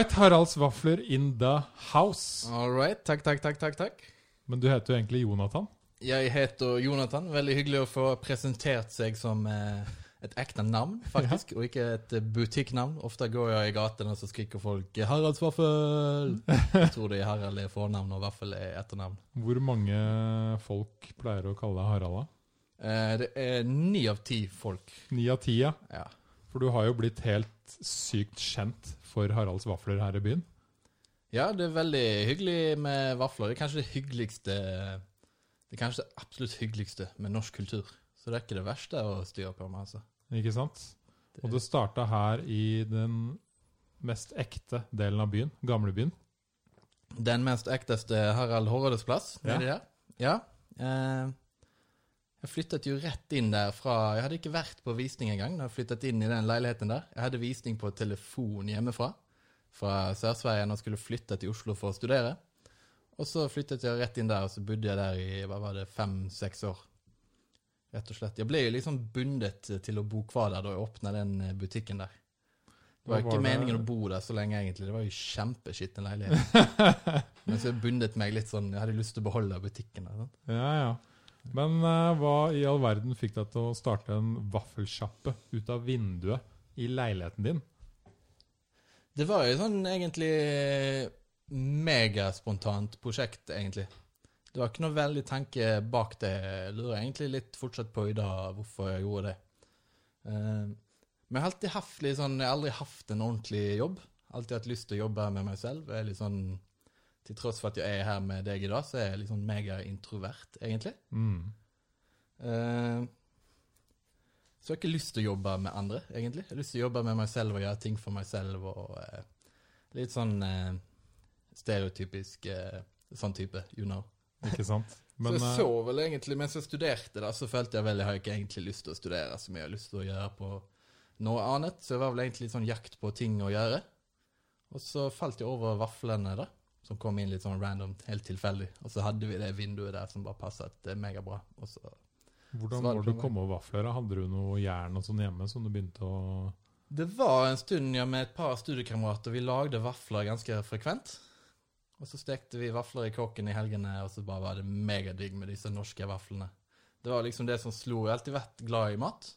right, Haralds vafler in the house. All right. Takk, takk, takk, takk, takk. Men du heter jo egentlig Jonathan. Jeg heter Jonathan. Veldig hyggelig å få presentert seg som eh, et ekte navn, faktisk, og ikke et eh, butikknavn. Ofte går jeg i gatene, og så skriker folk 'Haralds vaffel'. Jeg tror det er Harald er fornavn, og vaffel er etternavn. Hvor mange folk pleier å kalle deg Harald? da? Eh, det er ni av ti folk. Ni av ti, ja. Ja. For du har jo blitt helt sykt kjent for Haralds vafler her i byen. ja, det er veldig hyggelig med vafler. Det er kanskje det hyggeligste Det er kanskje det absolutt hyggeligste med norsk kultur. Så det er ikke det verste å styre på med, altså. Ikke sant? Og det starta her i den mest ekte delen av byen, gamlebyen. Den mest ekteste Harald Hårdes plass. Ja. nedi der. Ja. Eh, jeg flyttet jo rett inn der fra Jeg hadde ikke vært på visning engang da jeg flyttet inn i den leiligheten der. Jeg hadde visning på telefon hjemmefra fra Sør-Sverige og skulle flytte til Oslo for å studere. Og så flyttet jeg rett inn der, og så bodde jeg der i hva var det, fem-seks år. Rett og slett. Jeg ble jo liksom bundet til å bo hver der da jeg åpna den butikken der. Det var var ikke det- meningen å bo der så lenge, egentlig. Det var jo kjempeskitten leilighet. Men så bundet meg litt sånn Jeg hadde lyst til å beholde butikken. Der, sant? Ja, ja. Men uh, hva i all verden fikk deg til å starte en vaffelsjappe ut av vinduet i leiligheten din? Det var jo sånn egentlig megaspontant prosjekt, egentlig. Det var ikke noe veldig tanke bak det. Jeg lurer egentlig litt fortsatt på i dag hvorfor jeg gjorde det. Uh, men jeg har alltid hatt litt sånn Jeg har en ordentlig jobb. Alltid hatt lyst til å jobbe med meg selv. Jeg er litt sånn Til tross for at jeg er her med deg i dag, så er jeg litt sånn megaintrovert, egentlig. Mm. Uh, så jeg har ikke lyst til å jobbe med andre, egentlig. Jeg har lyst til å jobbe med meg selv og gjøre ting for meg selv. og uh, Litt sånn uh, stereotypisk sånn type, you know. Ikke sant? Men, så jeg så vel egentlig, mens jeg studerte, da, så følte jeg vel jeg har ikke egentlig lyst til å studere så mye. Jeg har lyst til å gjøre på noe annet. Så jeg var vel egentlig litt sånn jakt på ting å gjøre. Og så falt jeg over vaflene, da. Som kom inn litt sånn random, helt tilfeldig. Og så hadde vi det vinduet der som bare passet eh, megabra. Og så hvordan så var det å komme over vafler? Hadde du noe jern og sånn hjemme som du begynte å Det var en stund ja, med et par studiekamerater. Vi lagde vafler ganske frekvent. Og så stekte vi vafler i kåken i helgene, og så bare var det megadigg med disse norske vaflene. Det var liksom det som slo. Jeg har alltid vært glad i mat.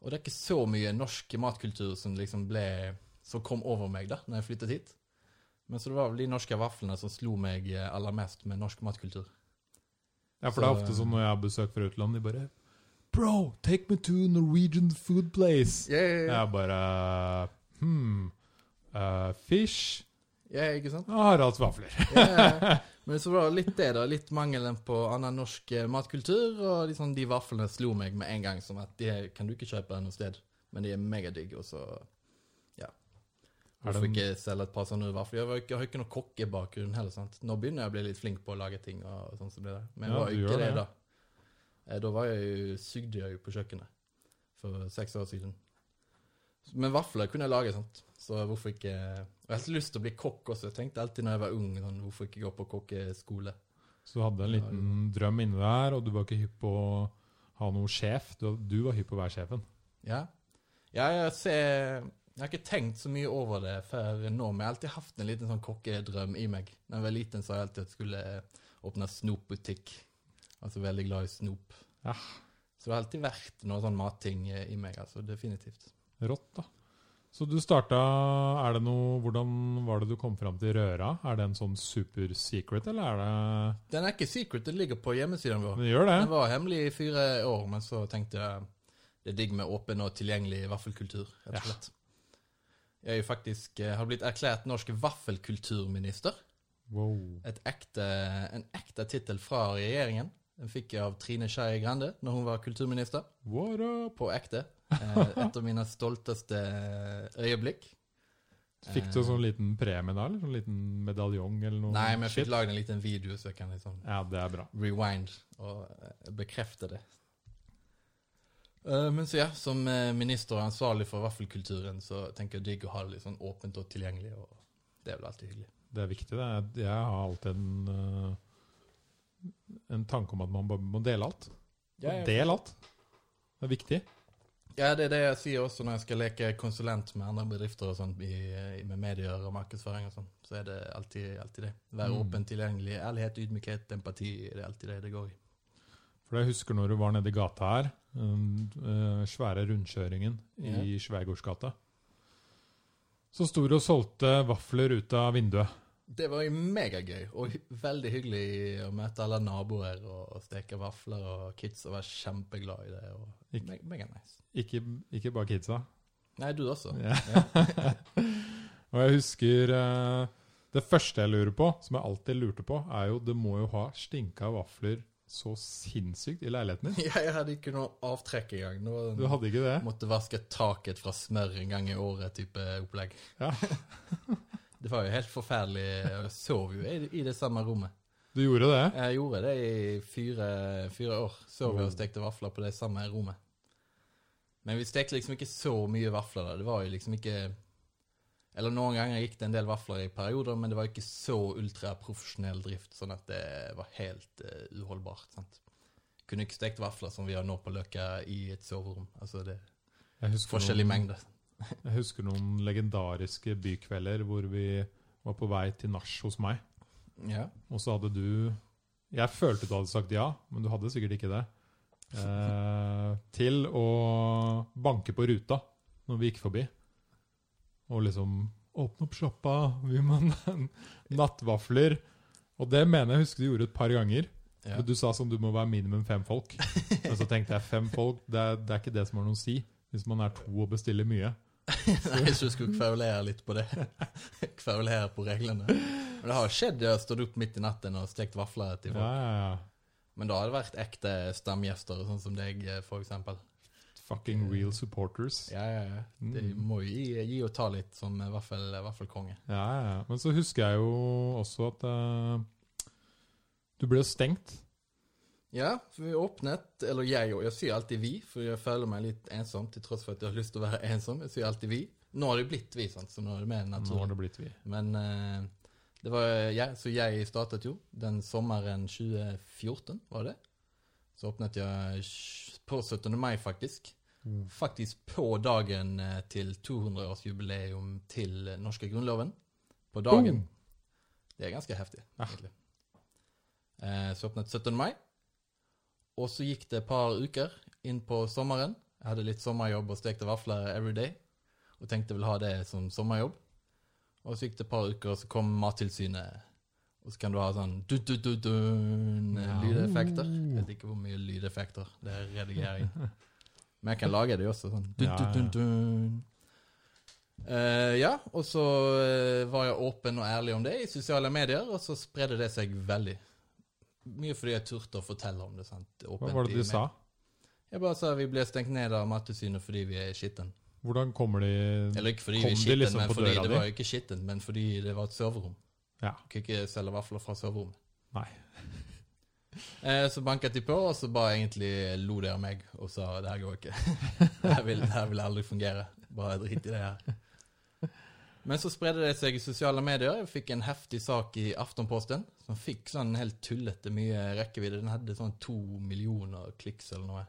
Og det er ikke så mye norsk matkultur som liksom ble Som kom over meg da når jeg flyttet hit. Men så det var vel de norske vaflene som slo meg eh, aller mest med norsk matkultur. Ja, for det er ofte sånn når jeg har besøk fra utlandet, de bare Bro, take me to Norwegian food place. Yeah, Jeg bare Hmm. Uh, fish. ikke sant? Og Haralds vafler. Ja, Men så var det litt det, da. Litt mangelen på annen norsk eh, matkultur. Og liksom de vaflene slo meg med en gang som at de kan du ikke kjøpe noe sted. Men de er megadigge. og så Ja. Hvorfor ikke selge et par sånne vafler? Jeg, jeg har ikke noen kokkebakgrunn heller. sant? Nå begynner jeg å bli litt flink på å lage ting. og sånn som det der. Men Ja, var jo ikke det, det. da. Eh, Da var jeg jo, sugde jeg jo på kjøkkenet for seks år siden. Men vafler kunne jeg lage, sant. Så hvorfor ikke jeg har lyst til å bli kokk også. Jeg tenkte alltid når jeg var ung, sånn, hvorfor ikke gå på kokkeskole? Så du hadde en liten drøm inni der, og du var ikke hypp på å ha noe sjef. Du, du var hypp på å være sjefen. Ja. ja, jeg ser Jeg har ikke tenkt så mye over det før nå, men jeg har alltid hatt en liten sånn kokkedrøm i meg. Da jeg var liten, sa jeg alltid at jeg skulle åpne snopbutikk. Altså veldig glad i snop. Ja. Så det har alltid vært noe sånn matting eh, i meg, altså. Definitivt. Rått, da. Så du starta Er det noe Hvordan var det du kom fram til Røra? Er det en sånn super secret, eller er det Den er ikke secret, den ligger på hjemmesiden vår. Den gjør det? Den var hemmelig i fire år, men så tenkte jeg det er digg med åpen og tilgjengelig vaffelkultur, rett og slett. Jeg er jo faktisk, eh, har blitt erklært norsk vaffelkulturminister. Wow. Et ekte, en ekte tittel fra regjeringen. Den fikk jeg av Trine Skei Grande når hun var kulturminister. What up? På ekte. Eh, Et av mine stolteste øyeblikk. Fikk du sånn liten premie da, eller sånn liten medaljong eller noe? Nei, men jeg fikk lagd en liten video, så jeg kan liksom Ja, det er bra. rewind og eh, bekrefte det. Eh, Men så ja, som eh, minister og ansvarlig for vaffelkulturen, så tenker jeg digg å ha det litt sånn åpent og tilgjengelig, og det er vel alltid hyggelig. Det er viktig. det. Jeg- Jeg har alltid en, øh, en tanke om at man må dele alt. Ja, ja. Del alt. Det er viktig. Ja, det er det jeg sier også når jeg skal leke konsulent med andre bedrifter og sånt, i, i, med medier og markedsføring og sånn. Så er det alltid, alltid det. Være Mm. åpen, tilgjengelig. Ærlighet, ydmykhet, empati. Det er alltid det det går i. For jeg husker når du var nede i gata her, den uh, svære rundkjøringen i Sveigårdsgata. Så sto du og solgte vafler ut av vinduet. Det var jo megagøy, og veldig hyggelig å møte alle naboer og, og steke vafler, og kidsa var kjempeglad i det. og Ikke- me Mega nice. Ikke, ikke bare kidsa. Nei, du også. Ja. og jeg husker uh, Det første jeg lurer på, som jeg alltid lurte på, er jo Det må jo ha stinka vafler så sinnssykt i leiligheten din. Jeg hadde ikke noe avtrekk engang. Det Du hadde ikke det? Måtte vaske taket fra smør en gang i året-type opplegg. Ja. det var jo helt forferdelig. Jeg sov jo i, i det samme rommet. Du gjorde det? Jeg gjorde det i fire, fire år. Sov og stekte vafler på det samme rommet. Men vi stekte liksom ikke så mye vafler da. Det var jo liksom ikke Eller noen ganger gikk det en del vafler i perioder, men det var ikke så ultraprofesjonell drift, sånn at det var helt uh, uholdbart. sant? Kunne ikke stekt vafler som vi har nå på Løkka i et soverom. Altså det er Forskjellig mengde. Jeg husker noen legendariske bykvelder hvor vi var på vei til nach hos meg. Ja. Og så hadde du Jeg følte du hadde sagt ja, men du hadde sikkert ikke det. Eh, til å banke på ruta når vi gikk forbi. Og liksom Åpne opp sjappa, vi må ha nattvafler. Og det mener jeg husker du gjorde et par ganger. ja. Du sa sånn du må være minimum fem folk. Men så tenkte jeg fem folk, det er, det er ikke det som har noe å si. Hvis man er to og bestiller mye. Nei, så skulle kverulere litt på det. kverulere på reglene. Men det har skjedd jeg har stått opp midt i natten og stekt vafler til folk. ja, ja. Men da har det vært ekte stamgjester, sånn som deg, for eksempel. Fucking real supporters. Ja, ja, ja. De Mm. må jo gi, gi og ta litt som eh, vaffel, vaffelkonge. Ja, ja, ja. Men så husker jeg jo også at uh, du ble stengt. Ja, for vi åpnet, eller jeg òg. jeg sier alltid vi, for jeg føler meg litt ensom, til tross for at jeg har lyst til å være ensom. Jeg sier alltid vi. Nå har det blitt vi, sant? så nå er det mer Nå har det blitt vi. Men uh, det var jeg, så jeg startet jo den sommeren 2014, var det? Så åpnet jeg på 17. mai, faktisk. Mm. Faktisk på dagen eh, til 200-årsjubileum til norske grunnloven. På dagen. Boom! Det er ganske heftig, Ja. egentlig. Eh, så åpnet 17. mai. Og så gikk det et par uker inn på sommeren. Jeg hadde litt sommerjobb og stekte vafler every day. Og tenkte vel ha det som sommerjobb. Og så gikk det et par uker, og så kom Mattilsynet. Og så kan du ha sånn du, du, du, du, ja. lydeffekter. Jeg vet ikke hvor mye lydeffekter. Det er redigering. Men jeg kan lage det også sånn. Du, ja, du, du, du. Uh, ja, og så eh, var jeg åpen og ærlig om det i sosiale medier, og så spredde det seg veldig. Mye fordi jeg turte å fortelle om det. sant? Hva var det du sa? Jeg bare sa vi ble stengt ned av Mattilsynet fordi vi er skitten. Hvordan kommer de Eller ikke fordi Kom vi er skitten, liksom men fordi det var jo ikke skitten, men fordi det var et soverom. Ja. Kan ikke selge vafler fra soverommet. Nei. Eh, så banket de på, og så bare egentlig lo de av meg og sa det her går ikke. det her vil, det her vil aldri fungere. Bare drit i det her. Men så spredde det seg i sosiale medier. Jeg fikk en heftig sak i Aftenposten som fikk sånn helt tullete mye rekkevidde. Den hadde sånn to millioner kliks eller noe.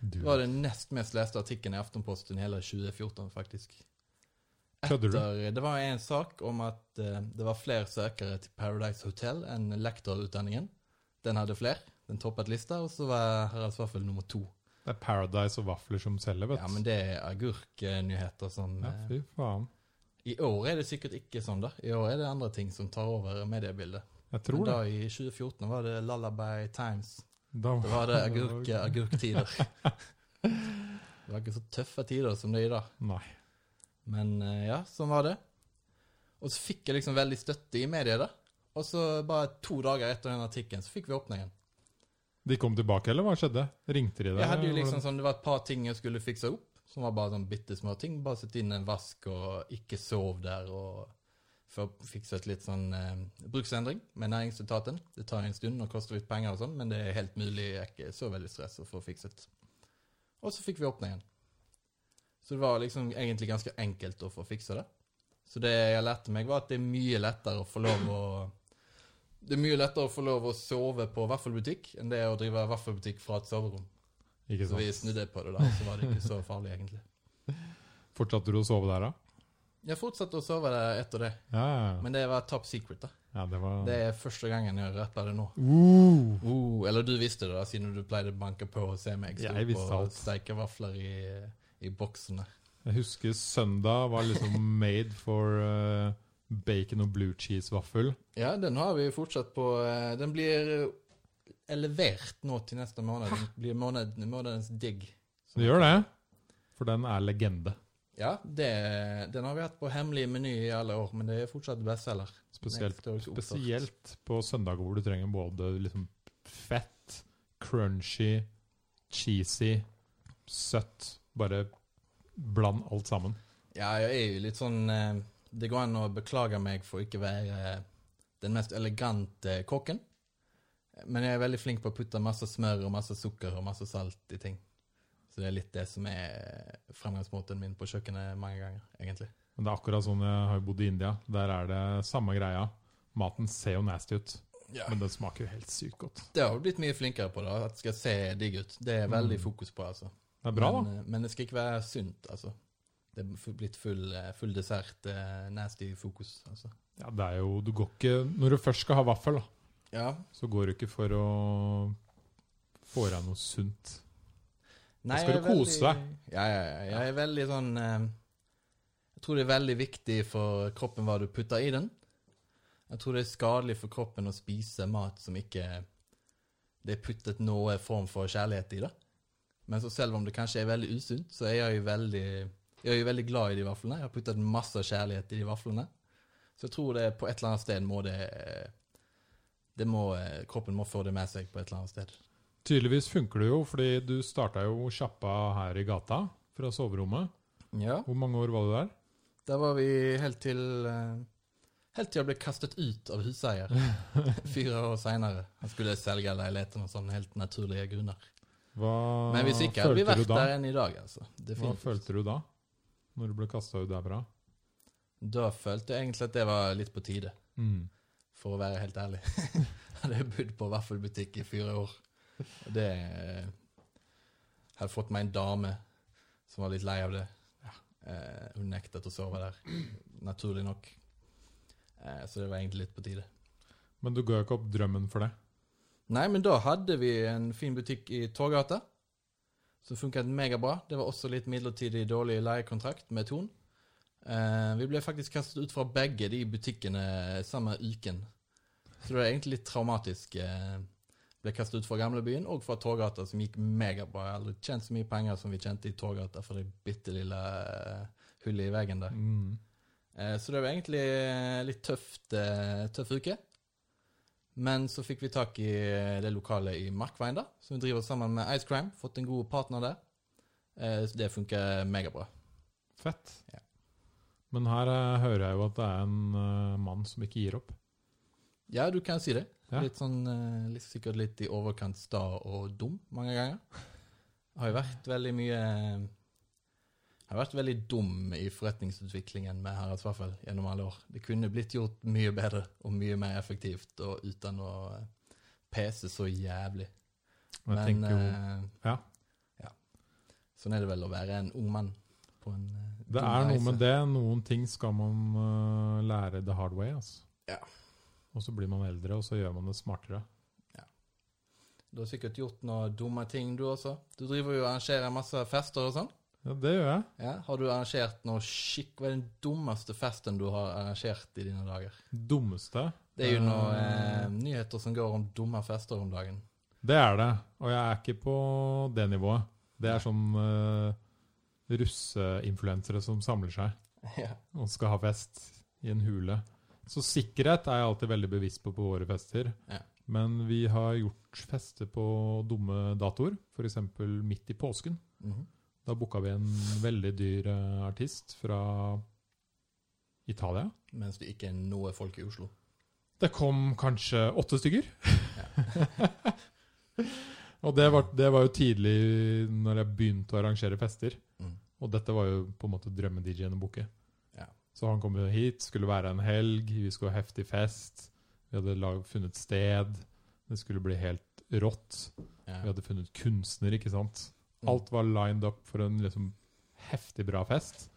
Du. Det var den nest mest leste artikkelen i Aftenposten i hele 2014, faktisk. Du? Etter, det var en sak om at uh, det var flere søkere til Paradise Hotel enn lektorutdanningen. Den hadde flere. Den toppet lista, og så var Haralds Vaffel nummer to. Det er Paradise og vafler som selger, vet Ja, men det er agurknyheter som Ja, eh, fy faen. I år er det sikkert ikke sånn, da. I år er det andre ting som tar over mediebildet. Jeg tror Men da det. i 2014 var det Lullaby Times. Da Da var det agurk, agurktider. Det var ikke så tøffe tider som det er i dag. Nei. Men eh, ja, sånn var det. Og så fikk jeg liksom veldig støtte i mediet, da. Og så bare to dager etter den artikkelen, så fikk vi åpne igjen. De kom tilbake, eller hva skjedde? Ringte de deg? Jeg hadde jo liksom sånn, Det var et par ting jeg skulle fikse opp, som var bare sånn bitte små ting. Bare sette inn en vask og ikke sov der, og få fikset litt sånn eh, bruksendring med næringsetaten. Det tar en stund og koster litt penger og sånn, men det er helt mulig. Jeg er ikke så veldig stress å få fikset. Og så fikk vi åpne igjen. Så det var liksom egentlig ganske enkelt å få fiksa det. Så det jeg lærte meg, var at det er mye lettere å få lov å Det er mye lettere å få lov å sove på vaffelbutikk enn det å drive vaffelbutikk fra et soverom. Ikke Så vi sant? snudde på det da, så var det ikke så farlig, egentlig. Fortsatte du å sove der, da? Jeg fortsatte å sove der etter det, Ja, ja, ja. men det var top secret, da. ja det var Det er første gangen jeg rapper det nå. uh, Uh, eller du visste det, da, siden du pleide å banke på og se meg stå på og steike vafler i, i boksene. Jeg husker søndag var liksom made for uh, bacon og blue cheese-vaffel. Ja, den har vi fortsatt på eh, Den blir eh, levert nå til neste måned. Den blir måned, månedens digg. Så det gjør det. For den er legende. Ja, det, den har vi hatt på hemmelig meny i alle år, men det er fortsatt bestselger. Spesielt, Den spesielt på søndager hvor du trenger både liksom fett, crunchy, cheesy, søtt. Bare bland alt sammen. Ja, jeg er jo litt sånn eh, Det går an å beklage meg for ikke være eh, den mest elegante kokken. Men jeg er veldig flink på å putte masse smør og masse sukker og masse salt i ting. Så det er litt det som er fremgangsmåten min på kjøkkenet mange ganger, egentlig. Men det er akkurat sånn jeg har bodd i India. Der er det samme greia. Maten ser jo nasty ut, men den smaker jo helt sykt godt. Det har blitt mye flinkere på, da. At det skal se digg ut. Det er veldig Mm. fokus på, altså. Det er bra, men, da. eh, Men det skal ikke være sunt, altså. Det er blitt full, eh, full dessert, eh, nasty fokus, altså. Ja, det er jo, du går ikke, Når du først skal ha vaffel, da, Ja. så går du ikke for å få i deg noe sunt. Nei, skal jeg du kose veldig- Ja, ja, ja. Jeg er veldig sånn Jeg tror det er veldig viktig for kroppen hva du putter i den. Jeg tror det er skadelig for kroppen å spise mat som ikke det er puttet noe form for kjærlighet i. da. Men så selv om det kanskje er veldig usunt, så er jeg jo veldig jeg jo veldig glad i de vaflene. Jeg har puttet masse kjærlighet i de vaflene. Så jeg tror det på et eller annet sted må det, det må, Kroppen må få det med seg på et eller annet sted. Tydeligvis funker det jo, fordi du starta jo sjappa her i gata fra soverommet. Ja. Hvor mange år var du der? Der var vi helt til eh, Helt til jeg ble kastet ut av huseier. Fire år seinere. Han skulle selge leiligheten av sånne helt naturlige grunner. Hva Men hvis ikke hadde vi vært der enn i dag, altså. Hva følte du da? Når du ble kasta ut derfra? Da følte jeg egentlig at det var litt på tide, Mm. for å være helt ærlig. hadde jeg bodd på vaffelbutikk i fire år. Og det eh, Hadde fått meg en dame som var litt lei av det. Eh, hun nektet å sove der, naturlig nok. Eh, så det var egentlig litt på tide. Men du ga ikke opp drømmen for det? Nei, men da hadde vi en fin butikk i Torgata. Som funket megabra. Det var også litt midlertidig dårlig leiekontrakt med Ton. Eh, vi ble faktisk kastet ut fra begge de butikkene samme uken. Så det var egentlig litt traumatisk. Eh, ble kastet ut fra gamlebyen og fra Torgata, som gikk megabra. Jeg har aldri tjent så mye penger som vi tjente i Torgata for det bitte lille eh, hullet i veggen der. Mm. Eh, Så det var egentlig eh, litt tøft, tøff uke. Men så fikk vi tak i eh, det lokalet i Markveien, da, som vi driver sammen med Ice Crime. Fått en god partner der. Eh, Så det funker megabra. Fett. Ja. Men her eh, hører jeg jo at det er en mann som ikke gir opp. Ja, du kan si det. Ja. Litt sånn, litt, sikkert litt i overkant sta og dum mange ganger. Har jo vært veldig mye Har vært veldig dum i forretningsutviklingen med Haralds Vaffel gjennom alle år. Det kunne blitt gjort mye bedre og mye mer effektivt og uten å eh, pese så jævlig. Men jeg Men jo eh, Ja. ja. Sånn er det vel å være en ung mann på en eh, Det er noe reise. med det. Noen ting skal man uh, lære the hard way. Altså. Ja. Og så blir man eldre, og så gjør man det smartere. Du har sikkert gjort noen dumme ting, du også. Du driver jo og arrangerer masse fester og sånn. Ja, det gjør jeg. Ja, Har du arrangert noe skikk... Hva er den dummeste festen du har arrangert i dine dager? Dummeste Det er jo noen Eh, eh, nyheter som går om dumme fester om dagen. Det er det. Og jeg er ikke på det nivået. Det er sånn uh, russeinfluensere som samler seg ja. og skal ha fest i en hule. Så sikkerhet er jeg alltid veldig bevisst på på våre fester. Ja. Men vi har gjort fester på dumme datoer, f.eks. midt i påsken. Mhm. Da booka vi en veldig dyr eh, artist fra Italia. Mens det ikke er noe folk i Oslo. Det kom kanskje åtte stykker. og det var, det var jo tidlig når jeg begynte å arrangere fester. Mm. Og dette var jo på en måte drømme-DJ-en å booke. Ja. Så han kom jo hit, skulle være en helg, vi skulle ha heftig fest. Vi hadde lag, funnet sted. Det skulle bli helt rått. Ja. Vi hadde funnet kunstner, ikke sant. Alt var lined up for en liksom heftig bra fest.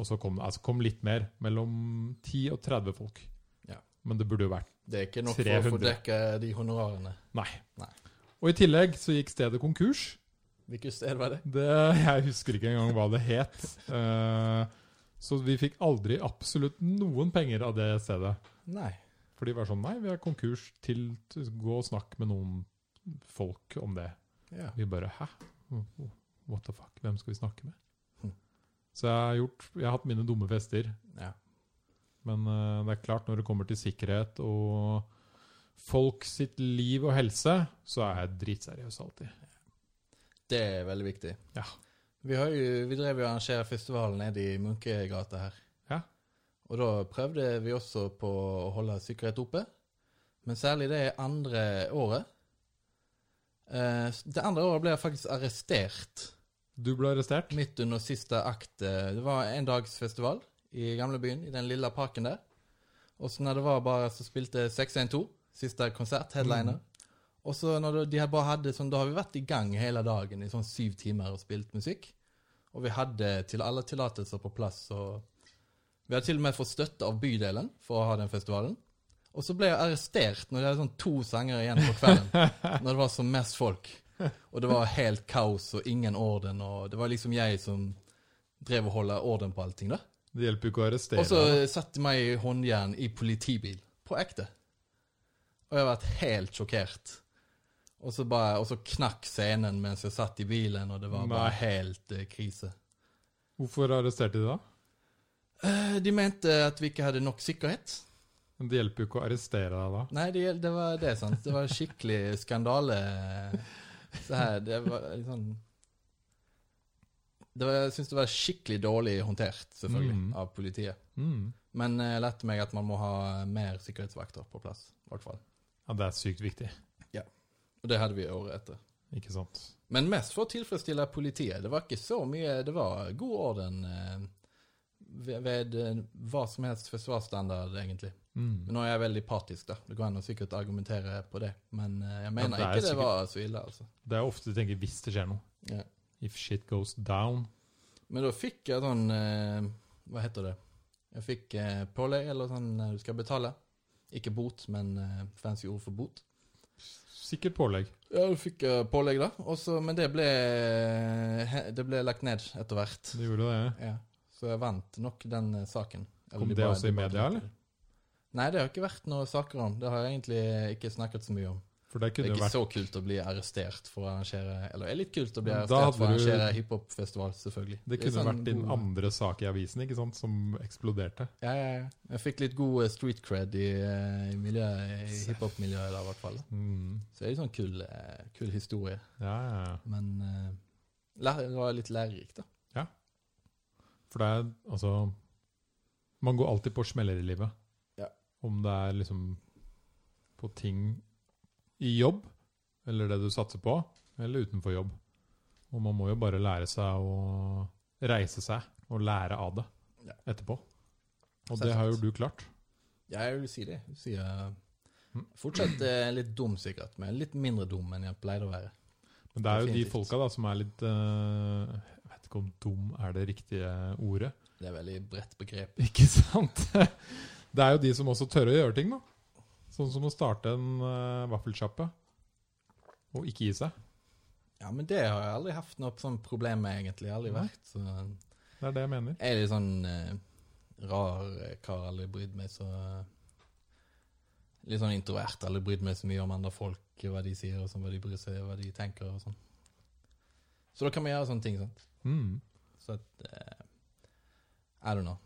Og så kom, altså kom litt mer. Mellom 10 og 30 folk. Ja. Men det burde jo vært 300. Det er ikke nok for å få 300. de honorarene. Nei. Nei. Og i tillegg så gikk stedet konkurs. Hvilket sted var det? Det, jeg husker ikke engang hva det het. Uh, så vi fikk aldri absolutt noen penger av det stedet. Nei. For de var sånn Nei, vi er konkurs. Til Gå og snakk med noen folk om det. Ja. Vi bare Hæ? What the fuck? Hvem skal vi snakke med? Hm. Så jeg har, gjort, jeg har hatt mine dumme fester. ja. Men uh, det er klart, når det kommer til sikkerhet og folk sitt liv og helse, så er jeg dritseriøs alltid. Det er veldig viktig. Ja. Vi, har jo, vi drev jo og arrangerte festivalen nede i Munkegata her. Ja. Og da prøvde vi også på å holde sikkerhet oppe. Men særlig det andre året. Eh, det andre året ble jeg faktisk arrestert Du ble arrestert? midt under siste akt. eh, Det var en dags festival i gamlebyen, i den lille parken der. Og så når det var bare så spilte 612, siste konsert, headliner. Og så når de bare hadde sånn, da har vi vært i gang hele dagen i sånn syv timer og spilt musikk. Og vi hadde til alle tillatelser på plass. Og vi hadde til og med fått støtte av bydelen for å ha den festivalen. Og så ble jeg arrestert når det var sånn to sanger igjen på kvelden. når det var som mest folk. Og det var helt kaos og ingen orden. Og det var liksom jeg som drev og holdt orden på allting, da. Det hjelper jo ikke å arrestere. Og så satte de meg i håndjern i politibil. På ekte. Og jeg har vært helt sjokkert. Og så, bare, og så knakk scenen mens jeg satt i bilen, og det var bare Nei. helt eh, krise. Hvorfor arresterte de da? Eh, de mente at vi ikke hadde nok sikkerhet. Men Det hjelper jo ikke å arrestere deg da. Nei, det, det var det, sant. Det var skikkelig skandale. Så her, det var sånn det var, Jeg syns det var skikkelig dårlig håndtert, selvfølgelig, Mm. av politiet. Mm. Men jeg lærte meg at man må ha mer sikkerhetsvakter på plass. I hvert fall. Ja, det er sykt viktig. Ja. Og det hadde vi året etter. Ikke sant? Men mest for å tilfredsstille politiet. Det var ikke så mye Det var god orden eh, ved, ved eh, hva som helst forsvarsstandard, egentlig. Mm. Nå er jeg veldig partisk, da. Det går an å sikkert argumentere på det. Men eh, jeg mener det er ikke det sikkert- var så ille, altså. Det er ofte du tenker hvis det skjer noe. Yeah. If shit goes down. Men da fikk jeg sånn eh, Hva heter det? Jeg fikk eh, pålegg, eller sånn eh, du skal betale. Ikke bot, men eh, fancy ord for bot. Sikkert pålegg. Ja, du fikk uh, pålegg, da. Også, men det ble, det ble lagt ned etter hvert. Det gjorde det. Ja, Så jeg vant nok den uh, saken. Kom det også i media, eller? Det. Nei, det har ikke vært noen saker om. Det har jeg egentlig ikke snakket så mye om. Det Det er ikke vært så kult å bli arrestert for å arrangere Eller det er litt kult å bli arrestert for å arrangere du... hiphopfestival, selvfølgelig. Det kunne kunne sånn vært din andre sak i avisen, ikke sant, som eksploderte. Ja, ja, ja. Jeg fikk litt god eh, street cred i, eh, i, miljø- i hiphop-miljøet der, i hvert fall. Mm. Så det er en sånn kul, eh, kul historie. Ja, ja, ja. Men uh, det var litt lærerikt, da. Ja. For det er altså Man går alltid på smeller i livet. Om det er liksom på ting i jobb, eller det du satser på, eller utenfor jobb. Og man må jo bare lære seg å reise seg og lære av det Ja. etterpå. Og Selvsagt. det har jo du klart. Ja, jeg vil si det. Jeg vil si, eh, Mm. fortsatt eh, litt dum, sikkert, men litt mindre dum enn jeg pleide å være. Men det er jo de folka da som er litt uh, Jeg vet ikke om dum er det riktige ordet. Det er veldig bredt begrep. Ikke sant? Det er jo de som også tør å gjøre ting, da. Sånn som å starte en uh, vaffelsjappe. Og ikke gi seg. Ja, men det har jeg aldri hatt noe sånn problem med, egentlig. Aldri Nei. vært så Det er det jeg mener. Jeg er litt sånn uh, rar eh, kar, aldri brydd meg så Litt sånn introvert, aldri brydd meg så mye om andre folk, hva de sier, og sånn, hva de bryr seg, hva de tenker og sånn. Så da kan vi gjøre sånne ting, sant. Mm. Så at uh, I don't know.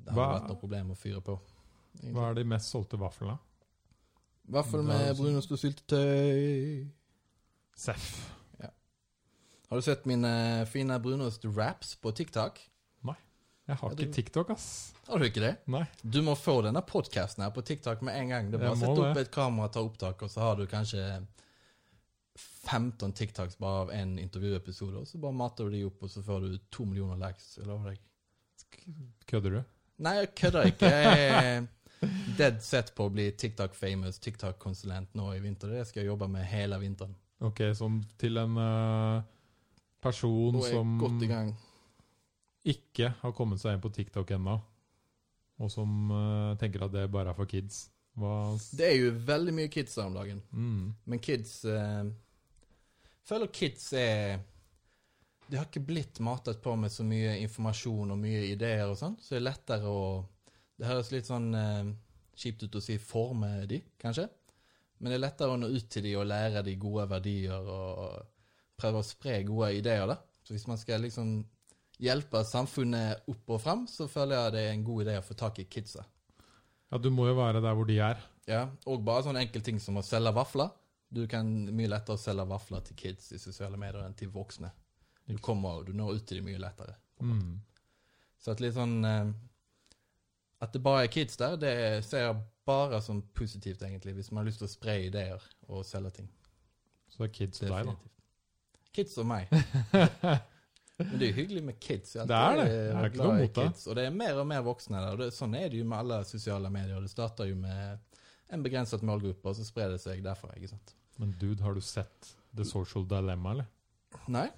Det har Hva- vært noe problem å fyre på. Egentlig. Hva er de mest solgte vaflene? Vaffel med sånn- brunost og syltetøy. Seff. Har du sett mine fine brunost-wraps på TikTok? Nei. Jeg har Ja, ikke TikTok, ass. Har du ikke det? Nei. Du må få denne podcasten her på TikTok med en gang. Det er bare å sette opp det. et kamera, ta opptak, og så har du kanskje 15 TikToks bare av en intervjuepisode, og så bare mater du de opp, og så får du to millioner likes. Lover deg. Kødder du? Nei, jeg kødder ikke. Jeg dead set på å bli TikTok-famous, TikTok-konsulent nå i vinter. Det skal jeg jobbe med hele vinteren. Ok, som til en uh, person Nå er jeg som godt i gang. ikke har kommet seg inn på TikTok ennå, og som uh, tenker at det bare er for kids. Hva Det er jo veldig mye kids her om dagen. mm. Men kids eh, Føler kids er De har ikke blitt matet på med så mye informasjon og mye ideer og sånn, så det er lettere å Det høres litt sånn eh, kjipt ut å si forme de, kanskje. Men det er lettere å nå ut til de og lære de gode verdier og prøve å spre gode ideer, da. Så hvis man skal liksom hjelpe samfunnet opp og fram, så føler jeg det er en god idé å få tak i kidsa. Ja, du må jo være der hvor de er. Ja, og bare sånn enkle ting som å selge vafler. Du kan mye lettere selge vafler til kids i sosiale medier enn til voksne. Du kommer, du når ut til dem mye lettere. Mm. Så at litt sånn eh, At det bare er kids der, det ser jeg bare som positivt, egentlig, hvis man har lyst til å spre ideer og selge ting. Så det er kids og deg, da. Kids og meg. Men det er jo hyggelig med kids. Jeg Det er det. Jeg er ikke noe mot det. kids, Og det er mer og mer voksne der. Det, sånn er det jo med alle sosiale medier. Det starter jo med en begrenset målgruppe, og så sprer det seg derfra. ikke sant? Men dude, har du sett The Social Dilemma, eller? Nei?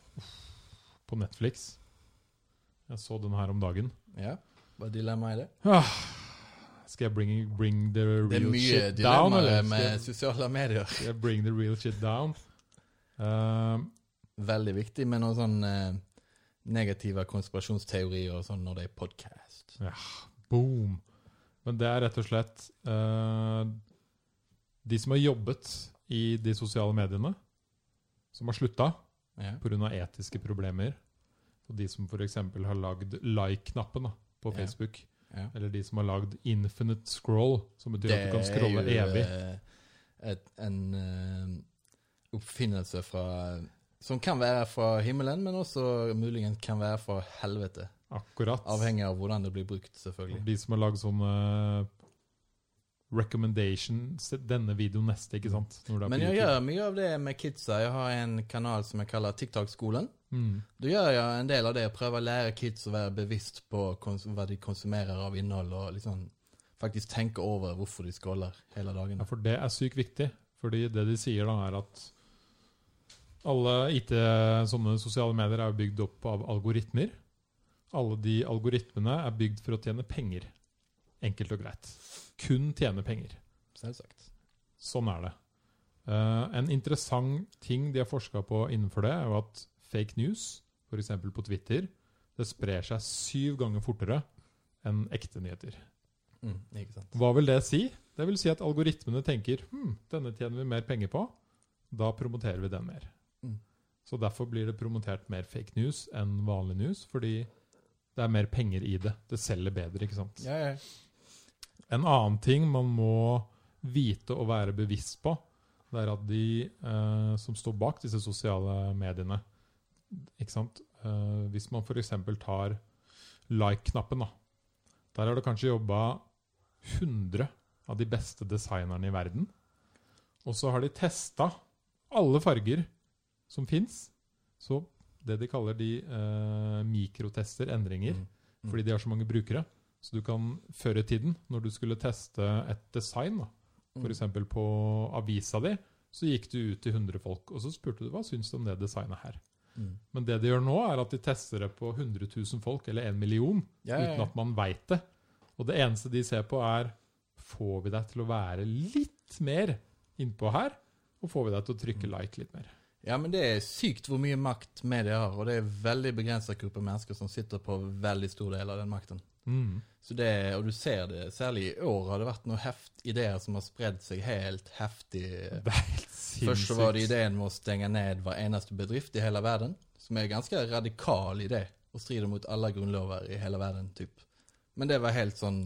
På Netflix. Jeg så den her om dagen. Ja? Hva er dilemmaet i det? Skal jeg bring, bring the er real shit down, Det er mye dilemmaer med sosiale medier. skal jeg bring the real shit down? Um, Veldig viktig med noen sånn eh, negative konspirasjonsteorier og sånn når det er podkast. boom. Men det er rett og slett uh, De som har jobbet i de sosiale mediene, som har slutta Ja. pga. etiske problemer, og de som f.eks. har lagd like-knappen da, på Facebook, Ja. eller de som har lagd infinite scroll, som betyr Det at du kan scrolle jo evig. eh, et, en uh, oppfinnelse fra Som kan være fra himmelen, men også muligens kan være fra helvete. Akkurat. Avhengig av hvordan det blir brukt, selvfølgelig. De som har lagd sånne recommendation denne videoen neste, ikke sant? Men jeg gjør mye av det med kidsa. Jeg har en kanal som jeg kaller TikTok-skolen. Mm. Da gjør jeg en del av det. Jeg prøver å lære kids å være bevisst på hva de konsumerer av innhold, og liksom faktisk tenke over hvorfor de scroller hele dagen. Ja, for det er sykt viktig. Fordi det de sier da, er at alle IT, sånne sosiale medier er bygd opp av algoritmer. Alle de algoritmene er bygd for å tjene penger. Enkelt og greit. Kun tjene penger. Selvsagt. Sånn er det. Uh, en interessant ting de har forska på innenfor det, er jo at fake news, f.eks. på Twitter, det sprer seg syv ganger fortere enn ekte nyheter. Mm. Hva vil det si? Det vil si at algoritmene tenker hm, denne tjener vi mer penger på, da promoterer vi den mer. Mm. Så derfor blir det promotert mer fake news enn vanlig news, fordi det er mer penger i det. Det selger bedre, ikke sant? Ja, ja. En annen ting man må vite og være bevisst på, det er at de eh, som står bak disse sosiale mediene ikke sant? Eh, Hvis man f.eks. tar like-knappen, da. Der har det kanskje jobba 100 av de beste designerne i verden. Og så har de testa alle farger som fins. Så det de kaller de eh, mikrotester, endringer Mm. Mm. fordi de har så mange brukere. Så du kan før i tiden, når du skulle teste et design, da, Mm. f.eks. på avisa di, så gikk du ut til 100 folk, og så spurte du hva syns du om det designet her. Mm. Men det de gjør nå, er at de tester det på 100 000 folk, eller en million, Ja, ja, uten at man veit det. Og det eneste de ser på, er får vi deg til å være litt mer innpå her, og får vi deg til å trykke Mm. like litt mer. Ja, men det er sykt hvor mye makt media har, og det er veldig begrenset gruppe mennesker som sitter på veldig stor del av den makten. Mm. Så det, og du ser det, særlig i år har det vært noen heft, ideer som har spredd seg helt heftig. Det er helt sinnssykt. Først så var det ideen med å stenge ned hver eneste bedrift i hele verden, som er en ganske radikal idé, og strider mot alle grunnlover i hele verden, typ. Men det var helt sånn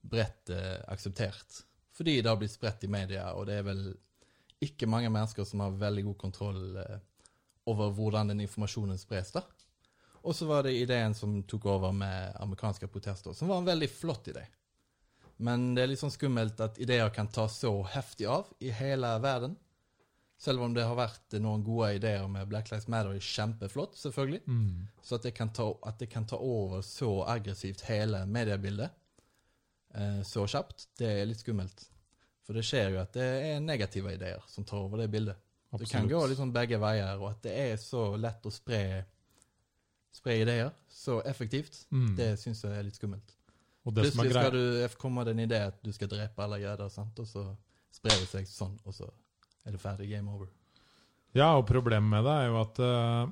bredt eh, akseptert. Fordi det har blitt spredt i media, og det er vel ikke mange mennesker som har veldig god kontroll eh, over hvordan den informasjonen spres, da. Og så var det ideen som tok over med amerikanske protester, som var en veldig flott idé. Men det er litt sånn skummelt at ideer kan ta så heftig av i hele verden. Selv om det har vært noen gode ideer med Black Lives Matter, er kjempeflott, selvfølgelig. Mm. Så at det, kan ta, at det kan ta over så aggressivt hele mediebildet eh, så kjapt, det er litt skummelt. For det skjer jo at det er negative ideer som tar over det bildet. Det kan gå sånn begge veier, og at det er så lett å spre, spre ideer så effektivt, Mm. det syns jeg er litt skummelt. Og det som Plutselig skal du komme det en idé at du skal drepe alle jøder, sant? og så sprer det seg sånn, og så er det ferdig. Game over. Ja, og problemet med det er jo at uh,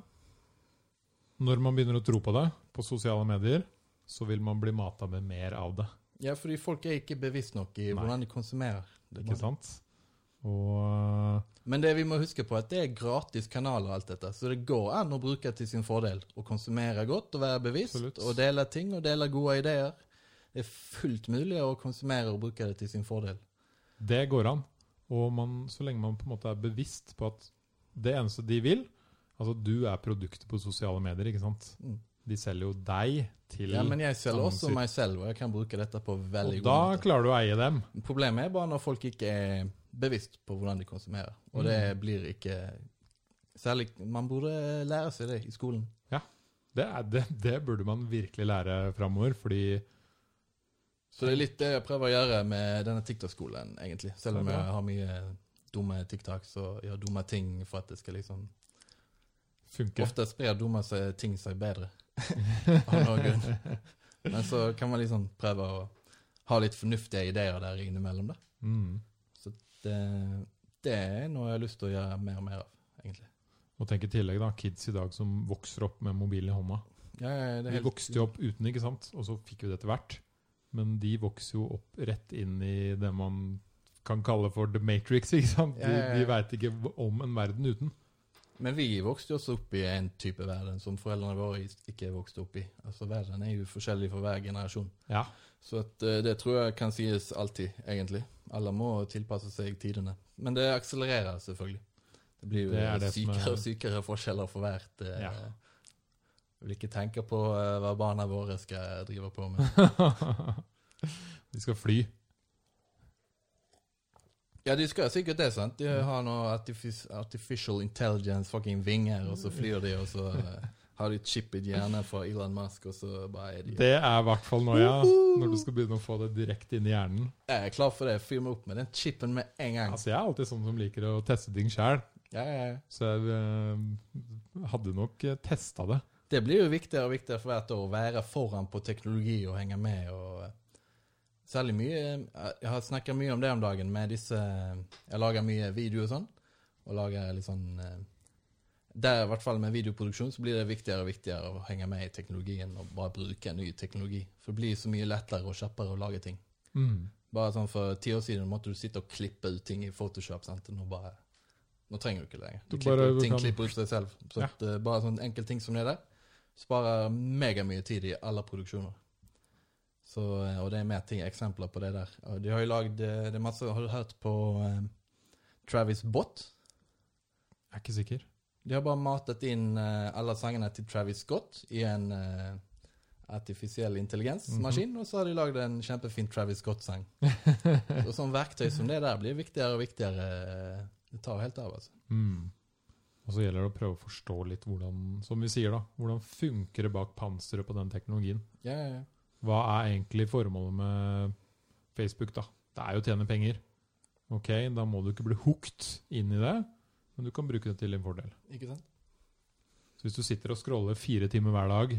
når man begynner å tro på det på sosiale medier, så vil man bli mata med mer av det. Ja, fordi folk er ikke bevisst nok i Nei. hvordan de konsumerer. det. Ikke sant? Og Men det vi må huske på, at det er gratis kanaler, alt dette. Så det går an å bruke til sin fordel. Å konsumere godt og være bevisst. Absolutt. Og dele ting og dele gode ideer. Det er fullt mulig å konsumere og bruke det til sin fordel. det går an. Og man, så lenge man på en måte er bevisst på at det eneste de vil Altså, du er produktet på sosiale medier, ikke sant? Mm. De selger jo deg til Ja, men jeg selger også meg selv, og jeg kan bruke dette på veldig god måte. Og da klarer du å eie dem. Problemet er bare når folk ikke er bevisst på hvordan de konsumerer. Og det Mm. blir ikke Særlig Man burde lære seg det i skolen. Det, er, det, det burde man virkelig lære framover, fordi Så det er litt det jeg prøver å gjøre med denne TikTok-skolen, egentlig. Selv om jeg har mye dumme TikTok, så gjør dumme ting for at det skal liksom Funke. Ofte sprer dumme ting seg bedre. Av noen grunn. Men så kan man liksom prøve å ha litt fornuftige ideer der innimellom, da. Mm. Det, det er noe jeg har lyst til å gjøre mer og mer av, egentlig. Og tenk i tillegg, da, kids i dag som vokser opp med mobilen i hånda. Ja, ja, det er Vi vokste jo opp uten, ikke sant? Og så fikk vi det etter hvert. Men de vokser jo opp rett inn i det man kan kalle for the matrix, ikke sant? De, Ja, ja, ja. de veit ikke om en verden uten. Men vi vokste jo også opp i en type verden som foreldrene våre ikke vokste opp i. Altså Verden er jo forskjellig for hver generasjon. Ja. Så at, eh, det tror jeg kan sies alltid, egentlig. Alle må tilpasse seg tidene. Men det akselererer selvfølgelig. Det blir jo Det det sykere er- og sykere forskjeller for hvert. eh, Ja. Jeg vil ikke tenke på eh, hva barna våre skal drive på med. de skal fly. Ja, de skal sikkert det, sant? De har noe artific artificial intelligence, fucking vinger, og så flyr de, og så eh, har de chippet hjerne fra Elon Musk, og så bare er de Det er i hvert fall nå, ja. Når du skal begynne å få det direkte inn i hjernen. Jeg er klar for det. Fyr meg opp med den chipen med en gang. Altså, Jeg er alltid sånn som liker å teste ting sjæl. Ja, ja, ja. så jeg eh, hadde nok uh, testa det. Det blir jo viktigere og viktigere for hvert år å være foran på teknologi og henge med. og eh, Særlig mye Jeg har snakka mye om det om dagen med disse Jeg lager mye video og sånn. Og lager litt sånn eh, Der, i hvert fall med videoproduksjon, så blir det viktigere og viktigere å henge med i teknologien og bare bruke ny teknologi. For det blir så mye lettere og kjappere å lage ting. Mm. Bare sånn For ti år siden måtte du sitte og klippe ut ting i Photoshop. sant? Nå bare Nå trenger du ikke lenger. Du, Du klipper bare ting kan- klipper ut deg selv. Så Ja. at, uh, bare sånn enkel ting som det der sparer megamye tid i alle produksjoner. Så, eh, og det er mer ting, eksempler på det der. Og de har jo lagd eh, det er masse, Har du hørt på um, Travis Bott? Jeg er ikke sikker. De har bare matet inn eh, alle sangene til Travis Scott i en uh, artifisiell intelligensmaskin, og så har de lagd en kjempefin Travis Scott-sang. så sånn verktøy som det der blir viktigere og viktigere. eh, Det tar helt av, altså. Mm. Og så gjelder det å prøve å forstå litt hvordan som vi sier da, hvordan funker det bak panseret på den teknologien. Ja, ja, ja. Hva er egentlig formålet med Facebook? da? Det er jo å tjene penger. Ok, Da må du ikke bli hooked inn i det, men du kan bruke det til din fordel. Ikke sant? Så Hvis du sitter og scroller fire timer hver dag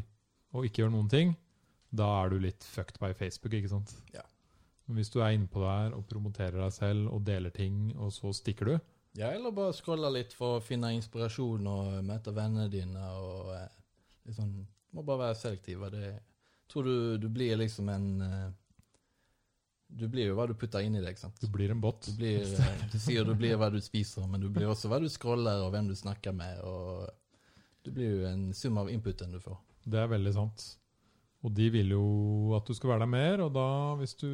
og ikke gjør noen ting, da er du litt fucked by Facebook. ikke sant? Ja. Men hvis du er innpå der og promoterer deg selv og deler ting, og så stikker du, Ja, eller bare scroller litt for å finne inspirasjon og møte vennene dine og sånn Må bare være selektiv. Det, tror du, du blir liksom en eh, Du blir jo hva du putter inn i deg, sant? du blir en bot. Du, blir, eh, du sier du blir hva du spiser, men du blir også hva du scroller og hvem du snakker med. og Du blir jo en sum av inputen du får. Det er veldig sant. Og de vil jo at du skal være der mer, og da, hvis du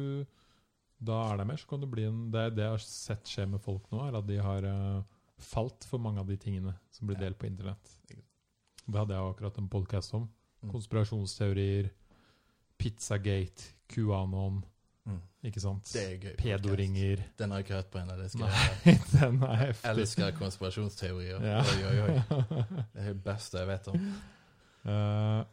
da er der mer, så kan du bli en Det det jeg har sett skje med folk nå, er at de har eh, falt for mange av de tingene som blir delt på internett. Det hadde jeg akkurat en podkast om. Mm. Konspirasjonsteorier, Pizzagate, QAnon, Mm. ikke sant? Det er gøy. Pedoringer. Den har jeg ikke hørt på ennå. Nei, jeg den er Jeg elsker konspirasjonsteorier. Ja. Oi, oi, oi. Det er det beste jeg vet om. Uh,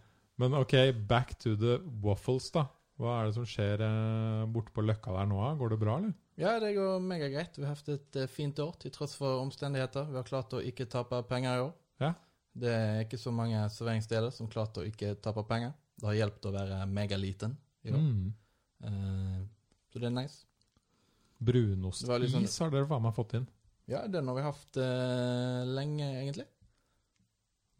men ok, back to the waffles, da. Hva er det som skjer uh, borte på Løkka der nå? Går det bra, eller? Ja, det går megagreit. Vi har hatt et eh, fint år til tross for omstendigheter. Vi har klart å ikke tape penger i år. Ja. Det er ikke så mange serveringssteder som klarte å ikke tape penger. Det har hjulpet å være megaliten i år. Mm. Eh, så det er nice. Brunostis Det sånn- har dere faen meg fått inn. Ja, den har vi hatt uh, lenge, egentlig.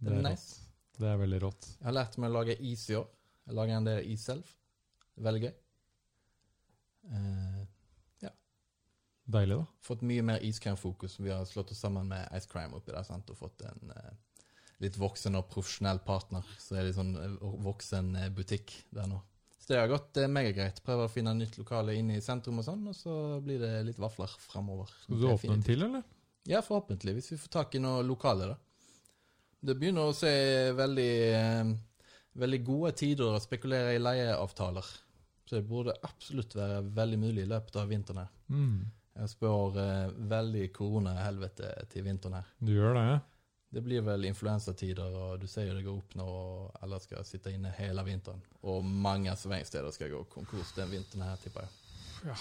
Det er rått. nice. Det er veldig rått. Jeg har lært meg å lage is i år. Jeg lager en del is selv. Veldig gøy. Eh, Deilig, da. fått mye mer iskremfokus. Vi har slått oss sammen med Ice Crime oppi der sant? og fått en uh, litt voksen og profesjonell partner. Så er det sånn eh, voksen eh, butikk der nå. Så det har gått megagreit. Prøver å finne nytt lokale inne i sentrum og sånn, og så blir det litt vafler framover. Skal du åpne en til, eller? Ja, forhåpentlig. Hvis vi får tak i noe lokale, da. Det begynner å se veldig, eh, veldig gode tider å spekulere i leieavtaler. Så det burde absolutt være veldig mulig i løpet av vinteren her. Mm. Jeg spår eh, veldig koronahelvete til vinteren her. Du gjør det? Det blir vel influensatider, og du ser jo det går opp nå, og alle skal sitte inne hele vinteren. Og mange serveringssteder skal gå konkurs den vinteren her, tipper jeg. Ja.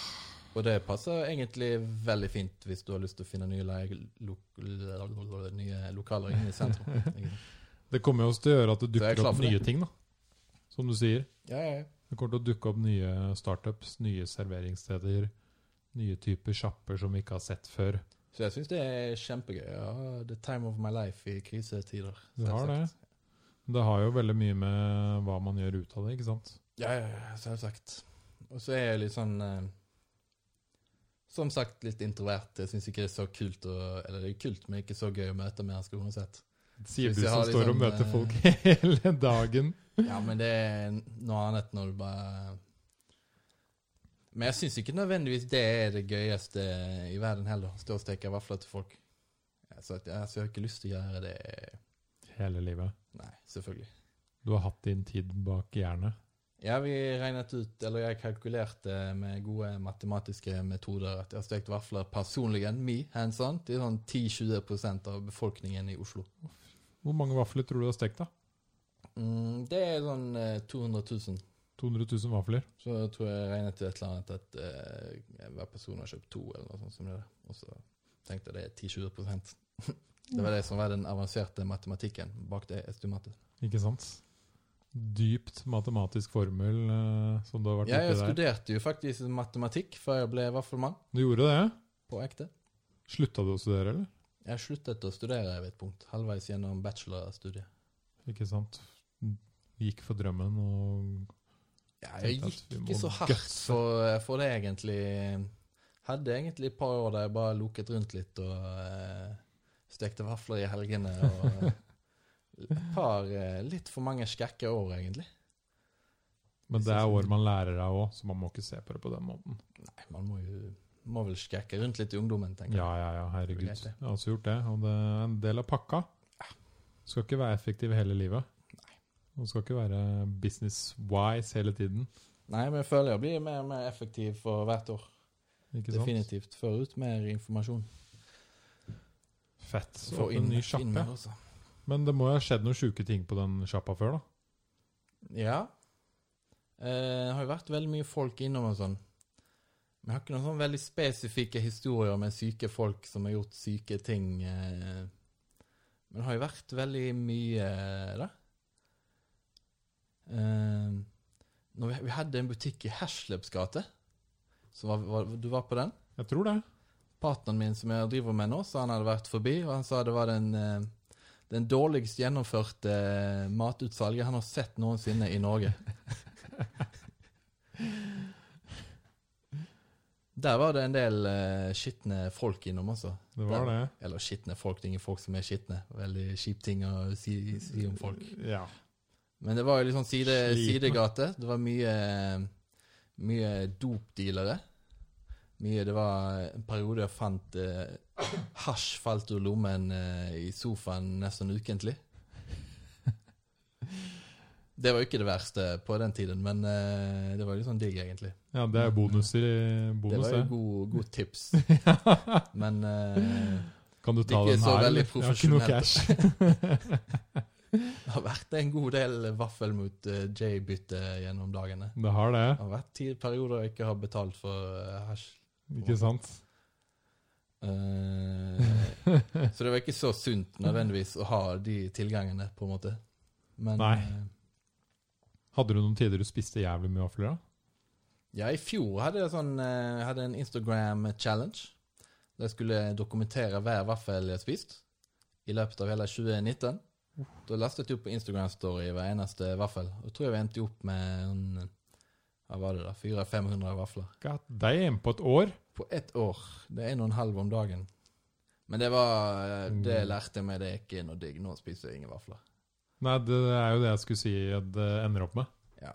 Og det passer egentlig veldig fint hvis du har lyst til å finne nye, leie, lo, nye lokaler inne i sentrum. Det kommer jo også til å gjøre at det er dukker opp det. nye ting, da. Som du sier. Ja, ja, ja. Det kommer til å dukke opp nye startups, nye serveringssteder, nye typer sjapper som vi ikke har sett før. Så jeg syns det er kjempegøy. Ja, the time of my life i krisetider. Det har det. Det har jo veldig mye med hva man gjør ut av det, ikke sant? Ja, ja, selvsagt. Og så er jeg litt sånn eh, Som sagt litt introvert. Jeg syns ikke det er så kult å Eller det er kult, men ikke så gøy å møte mennesker uansett. Sier du som har står og liksom, møter eh, folk hele dagen. Ja, men det er noe annet når du bare Men jeg syns ikke nødvendigvis det er det gøyeste i verden heller. Stå og steke vafler til folk. Så, jeg, altså, jeg har ikke lyst til å gjøre det Hele livet. Nei, selvfølgelig. Du har hatt din tid bak jernet. Ja, vi regnet ut, eller jeg kalkulerte med gode matematiske metoder at jeg har stekt vafler personlig, me, hands on, til sånn 10-20% av befolkningen i Oslo. Hvor mange vafler tror du du har stekt, da? Mm, det er sånn eh, 200 000. 200 000 vafler? Så jeg tror jeg regnet til et eller annet at eh, hver person har kjøpt to, eller noe sånt som det. Og så tenkte jeg det er 10-20% Det var det som var den avanserte matematikken bak det estimatet. Ikke sant? Dypt matematisk formel eh, som du har vært Ja, jeg oppi der. studerte jo faktisk matematikk før jeg ble vaffelmann, Du gjorde det? på ekte. Slutta du å studere, eller? Jeg sluttet å studere ved et punkt, halvveis gjennom bachelorstudiet. Ikke sant? Gikk for drømmen og Ja, jeg gikk ikke så hardt for, for det, egentlig. Hadde egentlig et par år der jeg bare loket rundt litt og uh, stekte vafler i helgene. Og et par uh, litt for mange skrekke år, egentlig. Men det er år man lærer av òg, så man må ikke se på det på den måten. Nei, man må jo må vel skrekke rundt litt i ungdommen, tenker jeg. ja, ja, herregud. Jeg har også gjort det, og det er en del av pakka. Skal ikke være effektiv hele livet. Og skal ikke være business-wise hele tiden. Nei, men jeg føler jeg blir mer og mer effektiv for hvert år. Ikke sant? Definitivt. Får ut mer informasjon. Fett. Så en ny sjappe. Men det må jo ha skjedd noen sjuke ting på den sjappa før, da? Ja. Eh, det har jo vært veldig mye folk innom og sånn. Vi har ikke noen sånn veldig spesifikke historier med syke folk som har gjort syke ting. Eh. Men det har jo vært veldig mye, da. Eh, når vi, vi hadde en butikk i Hersleps gate. Så var, var, du var på den? Jeg tror det. Partneren min som jeg driver med nå, sa han hadde vært forbi, og han sa det var den, eh, den dårligst gjennomførte eh, matutsalget han har sett noensinne i Norge. Der var det en del uh, skitne folk innom altså. Det var det. Eller skitne folk, det er ingen folk som er skitne. Veldig kjip ting å si, si om folk. Ja. Men det var jo litt sånn side, sidegate. Det var mye, mye dopdealere. Mye, det var en periode jeg fant eh, hasj falt ur lommen eh, i sofaen nesten ukentlig. Det var jo ikke det verste på den tiden, men eh, det var litt sånn digg, egentlig. ja, det er bonuser i Det bonus, var jo god, god tips. Men eh, Kan du Det ta er ikke den så her, veldig? Jeg har ikke noe cash. Det har vært en god del vaffel mot uh, J-bytte gjennom dagene. Det har det, Det har vært ti perioder jeg ikke har betalt for uh, hasj. ikke sant? Uh, så det var ikke så sunt nødvendigvis å ha de tilgangene, på en måte. Men Nei. eh, Hadde du noen tider du spiste jævlig mye vafler, da? Ja, i fjor hadde jeg sånn eh, hadde en Instagram-challenge. Der jeg skulle dokumentere hver vaffel jeg spiste i løpet av hele 2019. Da lastet jeg opp på Instagram-story hver eneste vaffel. Og jeg tror jeg vi endte opp med en, hva var det da, 400-500 vafler. God damn, på et år? På ett år. Det er en og en halv om dagen. Men det var eh, Det lærte jeg meg, det er ikke noe digg. Nå spiser jeg ingen vafler. Nei, det er jo det jeg skulle si at det ender opp med. Ja.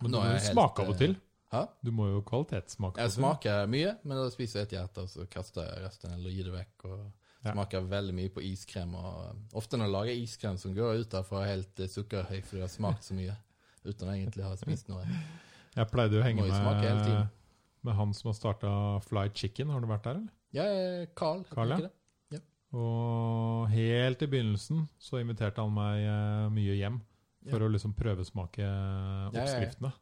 Men du må jo smake av og eh, til. Hæ? Du må jo kvalitetssmake. Jeg smaker mye, men da spiser jeg et hjerte, og så kaster jeg resten eller gir det vekk. Og Ja. smaker veldig mye på iskrem. Og ofte når jeg lager iskrem som går ut derfra helt eh, sukkerhøy fordi du har smakt så mye uten å egentlig ha spist noe. Jeg pleide å henge med, med han som har starta Fly Chicken. Har du vært der, eller? Jeg er Carl. Carl, ja. ja. Og helt i begynnelsen så inviterte han meg eh, mye hjem for Ja. å liksom prøvesmake ja, ja. oppskriftene.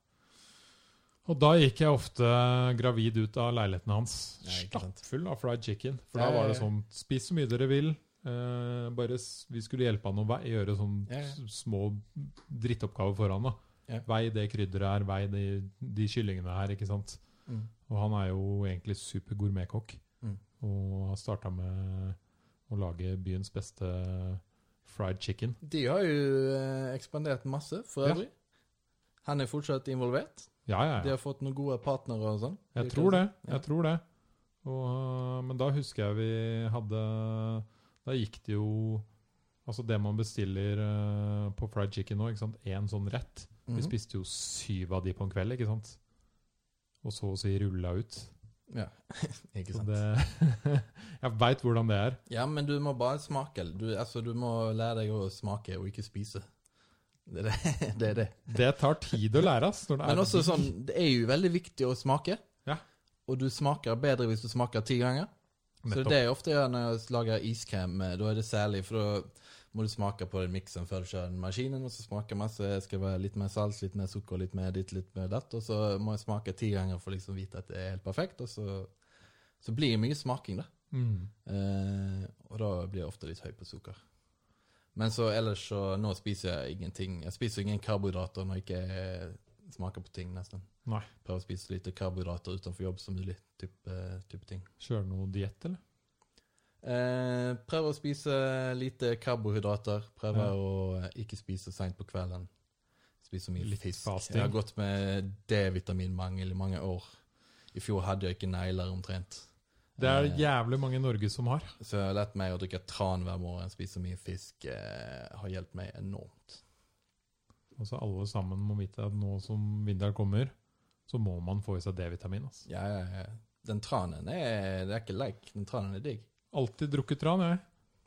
Og da gikk jeg ofte gravid ut av leiligheten hans, stappfull av fried chicken. For da var det sånn Spis så mye dere vil. Eh, bare Vi skulle hjelpe han å vei, gjøre sånn ja. små drittoppgaver for han. da Ja. Vei det krydderet her, vei de, de kyllingene her, ikke sant. Mm. Og han er jo egentlig super gourmetkokk. Mm. Og har starta med å lage byens beste fried chicken. De har jo eh, ekspandert masse, for Ja. Han er fortsatt involvert. Ja, ja, ja. De har fått noen gode partnere og sånn. Jeg tror det. Jeg tror det. Og, men da husker jeg vi hadde Da gikk det jo Altså det man bestiller eh, på fried chicken nå, ikke sant. Én sånn rett. Vi Mhm. spiste jo syv av de på en kveld, ikke sant. Og så å si rulla ut. Ja, ikke sant. det Jeg veit hvordan det er. Ja, men du må bare smake. Du, altså, du må lære deg å smake og ikke spise. Det er det. det, tar tid å lære, det Men også sånn, det er jo veldig viktig å smake. Ja. Og du smaker bedre hvis du smaker ti ganger. Så det er det jeg ofte gjør når jeg lager iskrem. Da er det særlig, for da må du smake på den miksen før du kjører den maskinen, og så smaker masse, jeg skal være litt mer salt, litt mer sukker, litt mer ditt, litt mer datt, og så må jeg smake ti ganger for å liksom vite at det er helt perfekt, og så, så blir det mye smaking da. Mm. Eh, og da blir jeg ofte litt høy på sukker. Men så ellers så Nå spiser jeg ingenting. Jeg spiser ingen karbohydrater når jeg ikke smaker på ting, nesten. Nei. Prøver å spise lite karbohydrater utenfor jobb som mulig. Type, type ting. Kjører du noe diett, eller? Eh, prøver å spise lite karbohydrater. Prøver Ja. å ikke spise seint på kvelden. Spise mye Litt fisk. fasting. Jeg har gått med D-vitaminmangel i mange år. I fjor hadde jeg ikke negler omtrent. Det er det jævlig mange i Norge som har. Så jeg har lært meg å drikke tran hver morgen, spise mye fisk. Eh, har hjulpet meg enormt. Altså Alle sammen må vite at nå som vinteren kommer, så må man få i seg D-vitamin. Altså. Ja, ja, ja. Den tranen er, det er ikke leik. Den tranen er digg. Alltid drukket tran, jeg.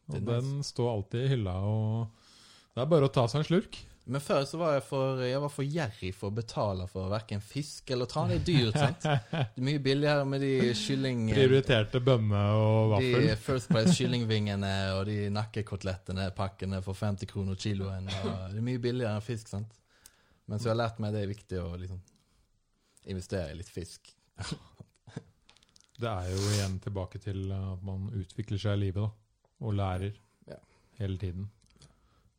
Og den står alltid i hylla, og det er bare å ta seg en slurk. Men før så var jeg for, jeg var for gjerrig for å betale for hverken fisk eller tran. Det er dyrt, sant? Det er mye billigere med de kylling... Prioriterte bønne og vaffel. De. First Price kyllingvingene og de nakkekotelettene, pakkene for 50 kroner kiloen. Det er mye billigere enn fisk, sant? Men så har jeg lært meg det er viktig å liksom investere i litt fisk. Det er jo igjen tilbake til at man utvikler seg i livet, da. Og lærer. Ja. Hele tiden.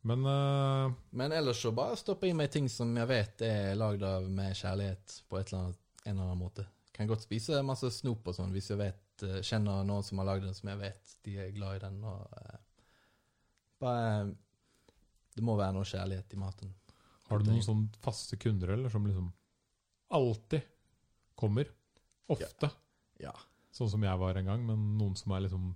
Men uh, Men ellers så bare stoppe i meg ting som jeg vet er lagd av med kjærlighet på eller annet, en eller annen måte. Kan godt spise masse snop og sånn hvis jeg vet, eh, kjenner noen som har lagd den som jeg vet de er glad i den. Og, uh, bare Det må være noe kjærlighet i maten. har du noen sånne faste kunder, eller som liksom alltid kommer? Ofte. Ja. Sånn som jeg var en gang, men noen som er liksom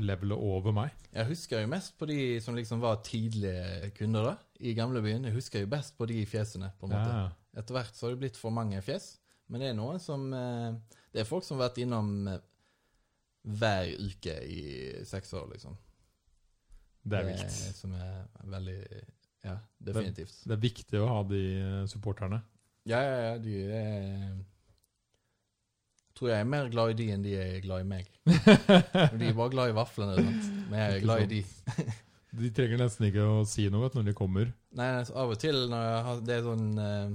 levelet over meg. Jeg husker jo mest på de som liksom var tidlige kunder da, i gamlebyen. Jeg husker jo best på de fjesene, på en måte. Ja. Etter hvert så har det blitt for mange fjes. Men det er noen som eh, Det er folk som har vært innom eh, hver uke i seks år, liksom. Det er vilt. Det, Som er veldig Ja, definitivt. Det er viktig å ha de eh, supporterne. Ja, ja, ja, de er Tror jeg er mer glad i de enn de er glad i meg. De er bare glad i vaflene, sant? men jeg er glad i de. De trenger nesten ikke å si noe når de kommer. Nei, av og til når jeg har, det er sånn uh,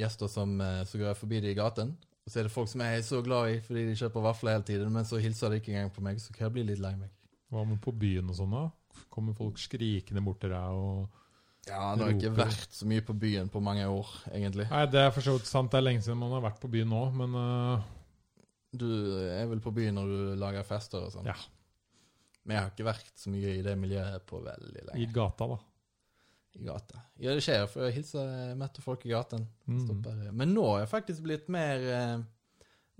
gjester som, uh, så går forbi de i gaten, og så er det folk som jeg er så glad i fordi de kjøper vafler hele tiden, men så hilser de ikke engang på meg, så kan jeg bli litt lei meg. Hva med på byen og sånn, da? Kommer folk skrikende bort til deg og Ja, det har ikke vært så mye på byen på mange år, egentlig. Nei, det er for så vidt sant. Det er lenge siden man har vært på byen nå, men uh... Du er vel på byen når du lager fester og sånn? Ja. Men jeg har ikke vært så mye i det miljøet på veldig lenge. i gata, da. I gata. Ja, det skjer, for jeg hilser møter folk i gaten. Mm. Men nå er jeg faktisk blitt mer eh,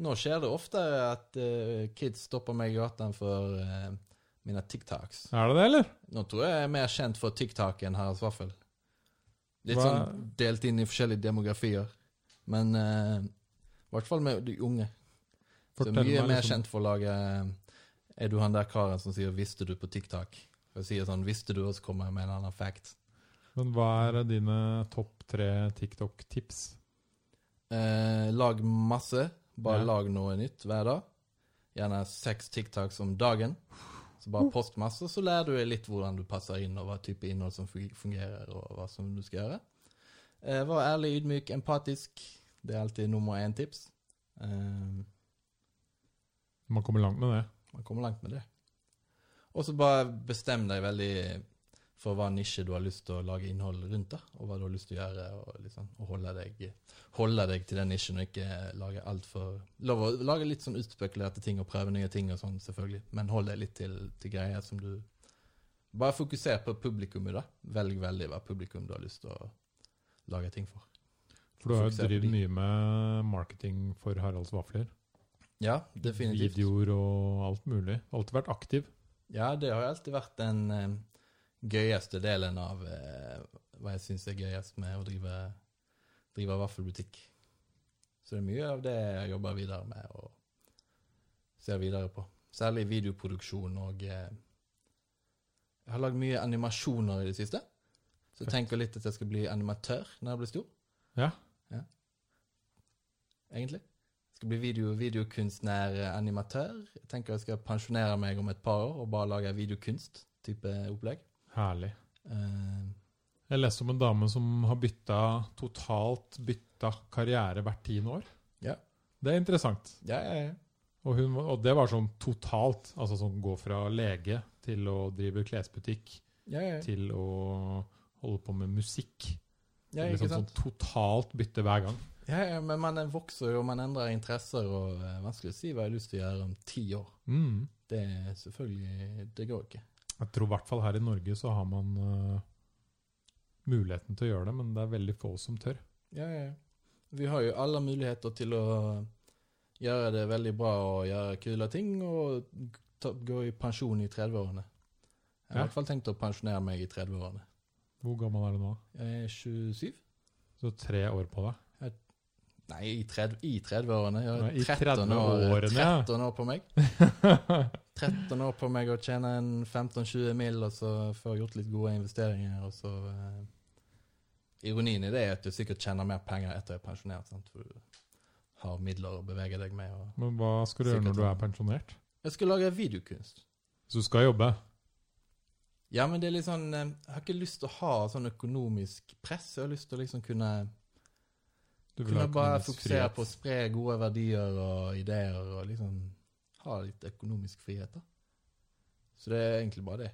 Nå skjer det oftere at eh, kids stopper meg i gaten for mine TikToks. Er det det, eller? Nå tror jeg jeg er mer kjent for TikTok enn Haralds Vaffel. Litt Hva- sånn delt inn i forskjellige demografier. Men eh, i hvert fall med de unge. Så mye meg mer liksom- kjent for å lage eh, Er du han der karen som sier 'visste du' på TikTok? Og sier sånn 'visste du', og så kommer jeg med en annen fact. Men hva er dine topp tre TikTok-tips? Eh, lag masse. Bare Ja. lag noe nytt hver dag. Gjerne seks TikToks om dagen. Så bare post masse, så lærer du litt hvordan du passer inn, og hva type innhold som fungerer, og hva som du skal gjøre. Eh, Vær ærlig, ydmyk, empatisk. Det er alltid nummer én tips. Eh, Man kommer langt med det. man kommer langt med det. Og så bare bestem deg veldig for hva nisje du har lyst til å lage innhold rundt, da, og hva du har lyst til å gjøre, og, liksom, og holde, deg, holde deg til den nisjen, og ikke lage altfor Lov å lage litt sånn utspekulerte ting og prøve nye ting og sånn, selvfølgelig, men hold deg litt til, til greier som du Bare fokuser på publikummet, da. Velg veldig hva publikum du har lyst til å lage ting for. For du har jo drevet mye med marketing for Haralds vafler. Ja, definitivt. Videoer og alt mulig. Alltid vært aktiv. Ja, det har alltid vært en eh, gøyeste delen av eh, hva jeg syns er gøyest med å drive, drive vaffelbutikk. Så det er mye av det jeg jobber videre med og ser videre på. Særlig videoproduksjon og eh, Jeg har lagd mye animasjoner i det siste. Så jeg tenker litt at jeg skal bli animatør når jeg blir stor. Ja. Egentlig. Jeg skal bli video, videokunstner, eh, animatør. Jeg tenker jeg skal pensjonere meg om et par år og bare lage videokunst-type opplegg. Herlig. Eh, Jeg leste om en dame som har bytta totalt bytta karriere hvert tiende år. Ja. Det er interessant. ja, ja, ja. Og, hun, og det var sånn totalt. Altså sånn gå fra lege til å drive klesbutikk Ja, ja, til å holde på med musikk. ja liksom ikke sant? sånn totalt bytte hver gang. Ja, ja, men man vokser jo, man endrer interesser, og eh, vanskelig å si hva jeg har lyst til å gjøre om ti år. Mm. Det er selvfølgelig Det går ikke. Jeg tror i hvert fall her i Norge så har man uh, muligheten til å gjøre det, men det er veldig få som tør. Ja, ja, ja. Vi har jo alle muligheter til å gjøre det veldig bra og gjøre kule ting, og ta, gå i pensjon i 30-årene. Jeg har i hvert fall tenkt å pensjonere meg i 30-årene. Hvor gammel er du nå? Jeg er 27. Så tre år på deg. Nei, i 30 i 30-årene. Jeg Nei, har i 13 år, 30-årene, ja. 13 år på meg. 13 år på meg å tjene en 15-20 mil, og så får jeg gjort litt gode investeringer, og så eh, Ironien i det er at du sikkert tjener mer penger etter jeg er pensjonert, sant? for du har midler å bevege deg med. Og Men hva skal du gjøre når du er pensjonert? jeg skal lage videokunst. Så du skal jobbe? Ja, men det er litt sånn eh, Jeg har ikke lyst til å ha sånn økonomisk press. Jeg har lyst til å liksom kunne Du Kunne bare fokusere frihet. på å spre gode verdier og ideer og liksom ha litt økonomisk frihet, da. Så det er egentlig bare det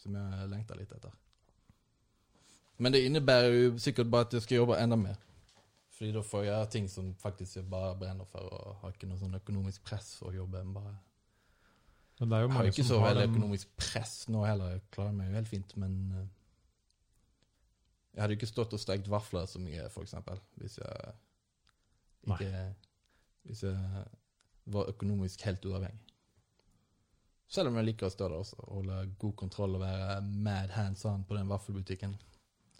som jeg lengter litt etter. Men det innebærer jo sikkert bare at jeg skal jobbe enda mer. Fordi da får jeg gjøre ting som faktisk jeg bare brenner for, og har ikke noe sånn økonomisk press å jobbe. men Bare. Men det er jo Jeg har ikke så veldig økonomisk press nå heller. Jeg klarer meg jo helt fint, men eh, Jeg hadde ikke stått og stekt vafler så mye, for eksempel, hvis jeg ikke Hvis jeg var økonomisk helt uavhengig. Selv om jeg liker å stå der også, holde god kontroll og være mad hands on på den vaffelbutikken.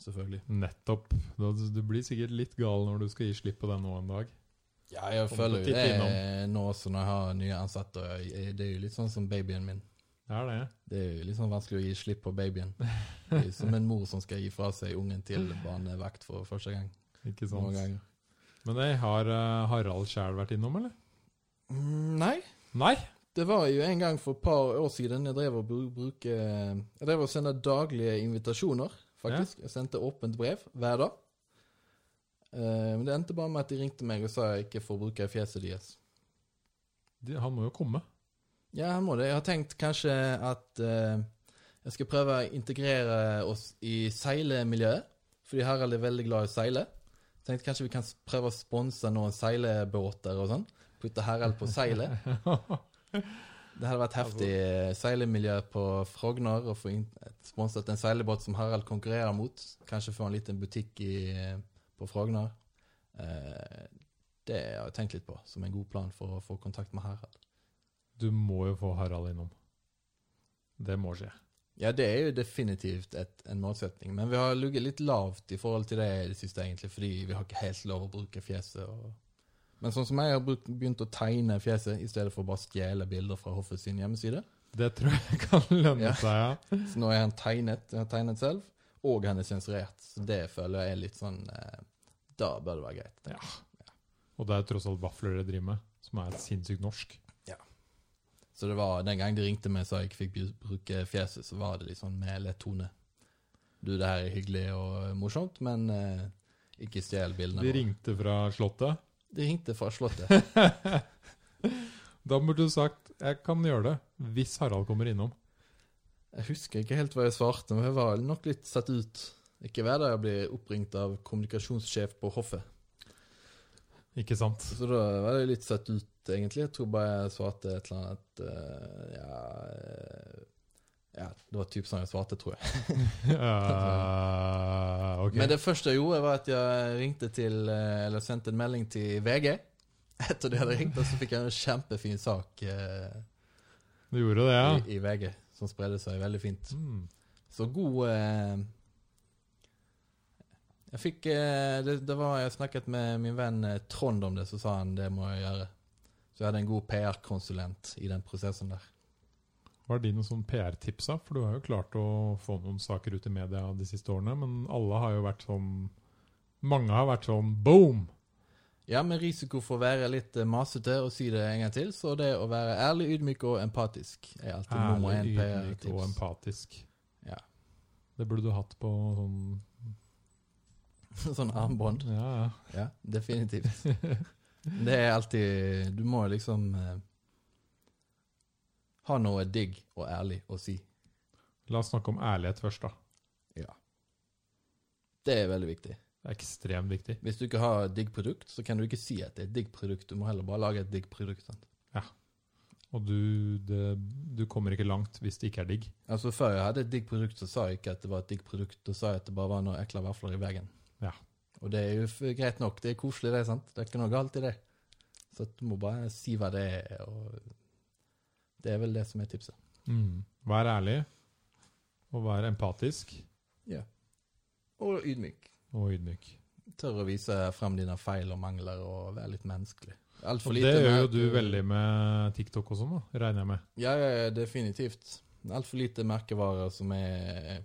Selvfølgelig. Nettopp. Du blir sikkert litt gal når du skal gi slipp på den nå en dag. Ja, jeg føler jo det nå også når jeg har nye ansatte. Det er jo litt sånn som babyen min. Er det. Det er jo litt sånn vanskelig å gi slipp på babyen. Det er jo som en mor som skal gi fra seg ungen til barnevakt for første gang. Ikke sant? Men jeg har eh, Harald sjæl vært innom, eller? Mm, nei, Nei? det var jo en gang for et par år siden jeg drev og bruke Jeg drev og sendte daglige invitasjoner, faktisk. Jeg sendte åpent brev hver dag. Eh, Men det endte bare med at de ringte meg og sa jeg ikke får bruke fjeset deres. De, han må jo komme. Ja, han må det. Jeg har tenkt kanskje at eh, jeg skal prøve å integrere oss i seilemiljøet. Fordi Harald er veldig glad i å seile. Tenkte kanskje vi kan prøve å sponse noen seilebåter og sånn. Putte Harald på seilet. Det hadde vært heftig seilemiljø på Frogner å få sponset en seilebåt som Harald konkurrerer mot. Kanskje få en liten butikk i, på Frogner. Eh, det har jeg tenkt litt på som en god plan for å få kontakt med Harald. Du må jo få Harald innom. Det må skje. Ja, det er jo definitivt et, en målsetning, men vi har ligget litt lavt i forhold til det i det siste, egentlig, fordi vi har ikke helt lov å bruke fjeset. Og... Men sånn som jeg har begynt å tegne fjeset, i stedet for å bare stjele bilder fra Hoffet sin hjemmeside. Det tror jeg kan lønne Ja. seg, ja. Så nå er han tegnet, han har tegnet selv, og han er sensurert. Så det føler jeg er litt sånn eh, Da bør det være greit. Og det er tross alt vafler dere driver med, som er sinnssykt norsk. Ja. Så det var den gang de ringte meg og sa jeg ikke fikk bruke fjeset, så var det litt sånn med lett tone. Du, det her er hyggelig og morsomt, men eh, ikke stjel bildene. De ringte fra Slottet. De ringte fra Slottet. Da burde du sagt 'jeg kan gjøre det', hvis Harald kommer innom. Jeg husker ikke helt hva jeg svarte, men jeg var nok litt satt ut. Ikke hver dag jeg blir oppringt av kommunikasjonssjef på hoffet. Ikke sant? Så da var jeg litt satt ut, egentlig. Jeg tror bare jeg svarte et eller annet eh, Ja eh, Ja, det var typ sånn jeg svarte, tror jeg. uh, okay. Men det første jeg gjorde, var at jeg ringte til eh, Eller sendte en melding til VG. Etter de hadde ringt, og så fikk jeg en kjempefin sak uh, Du gjorde det, ja? i, i VG, som spredde seg veldig fint. Mm. Så god uh, Jeg fikk det, det var Jeg snakket med min venn Trond om det, så sa han det må jeg gjøre. Så jeg hadde en god PR-konsulent i den prosessen der. Var det dine sånn PR-tips. For du har jo klart å få noen saker ut i media de siste årene, men alle har jo vært sånn Mange har vært sånn boom! Ja, med risiko for å være litt eh, masete og si det en gang til, så det å være ærlig, ydmyk og empatisk er alltid nummer Ærlig, ydmyk og empatisk. Ja. Det burde du hatt på sånn sånn armbånd. Ja, ja. Ja, definitivt. Det er alltid Du må liksom eh, ha noe digg og ærlig å si. La oss snakke om ærlighet først, da. Ja. Det er veldig viktig. Det er ekstremt viktig. Hvis du ikke har digg produkt, så kan du ikke si at det er et digg produkt. Du må heller bare lage et digg produkt. Sant? Og du, det, du kommer ikke langt hvis det ikke er digg. Altså Før jeg hadde et digg produkt, så sa jeg ikke at det var et digg produkt. Da sa jeg at det bare var noen ekle vafler i veggen. Ja. Og det er jo greit nok. Det er koselig, det. sant? Det er ikke noe galt i det. Så du må bare si hva det er. og Det er vel det som er tipset. Mm. Vær ærlig, og vær empatisk Ja. Og ydmyk. og ydmyk. Tør å vise frem dine feil og mangler og være litt menneskelig. Altfor lite det gjør jo du veldig med TikTok og sånn, da, regner jeg med. Ja, ja, ja, definitivt. Altfor lite merkevarer som er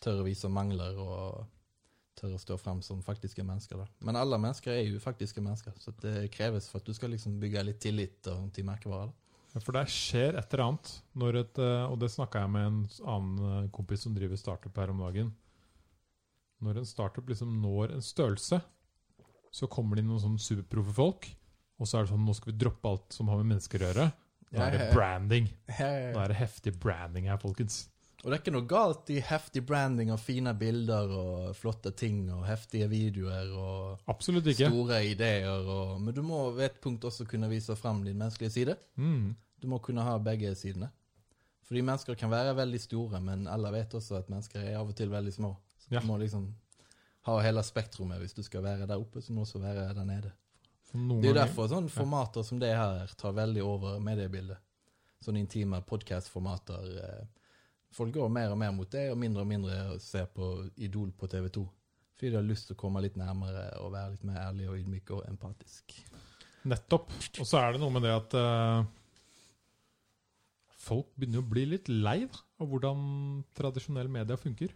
tør å vise mangler og tør å stå frem som faktiske mennesker. da. Men alle mennesker er jo faktiske mennesker, så det kreves for at du skal liksom bygge litt tillit til merkevarer. da. For det skjer et eller annet, et, eh, og det snakka jeg med en annen eh, kompis som driver startup her om dagen. Når en startup liksom når en størrelse, så kommer det inn noen sånn superproffe folk, og så er det sånn nå skal vi droppe alt som har med mennesker å gjøre. Nå er det branding. Nå er det heftig branding her, folkens. Og det er ikke noe galt i heftig branding og fine bilder og flotte ting og heftige videoer og store ideer, og, men du må ved et punkt også kunne vise frem din menneskelige side. Mm. Du må kunne ha begge sidene. Fordi mennesker kan være veldig store, men alle vet også at mennesker er av og til veldig små. Så Ja. du må liksom ha hele spektrumet hvis du skal være der oppe, så må du også være der nede. Noen Det er derfor sånne formater som det her tar veldig over mediebildet. Sånne intime podcast-formater. eh, Folk går mer og mer mot det, og mindre og mindre ser på Idol på TV 2. Fordi de har lyst til å komme litt nærmere og være litt mer ærlig og ydmyk og empatisk. Nettopp. Og så er det noe med det at eh, folk begynner å bli litt lei da, av hvordan tradisjonell media funker.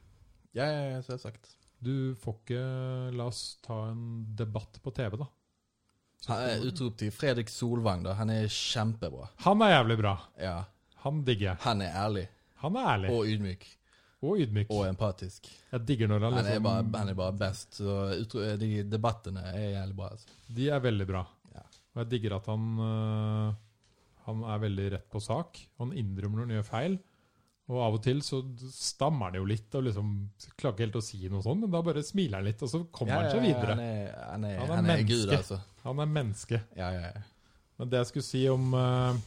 Ja, ja, ja, selvsagt. Du får ikke La oss ta en debatt på TV, da. Han er utrop til Fredrik Solvang, da. Han er kjempebra. Han er jævlig bra. Ja. Han digger jeg. Han er ærlig. Han er ærlig. Og ydmyk. Og ydmyk. Og empatisk. Jeg digger når han Han er liksom bare, han er bare best. Så utro, de debattene er jævlig bra. Altså. De er veldig bra. Ja. Og jeg digger at han øh, Han er veldig rett på sak. Han innrømmer når han gjør feil. Og av og til så stammer han jo litt og liksom klarer ikke helt å si noe sånt, men da bare smiler han litt, og så kommer han seg videre. Han er, han er, Han er han er, menneske. gud, altså. Han er menneske. Ja, ja, ja. Men det jeg skulle si om uh,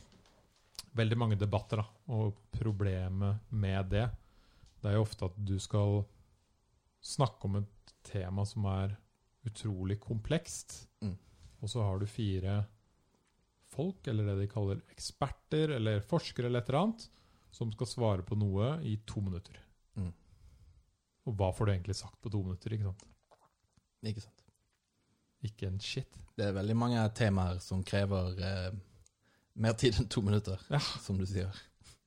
veldig mange debatter, da, og problemet med det, det er jo ofte at du skal snakke om et tema som er utrolig komplekst, Mm. og så har du fire folk, eller det de kaller eksperter, eller forskere, eller et eller annet, som skal svare på noe i to minutter. Mm. Og hva får du egentlig sagt på to minutter? ikke sant? Ikke sant. Ikke en shit. Det er veldig mange temaer som krever eh, mer tid enn to minutter, Ja. som du sier.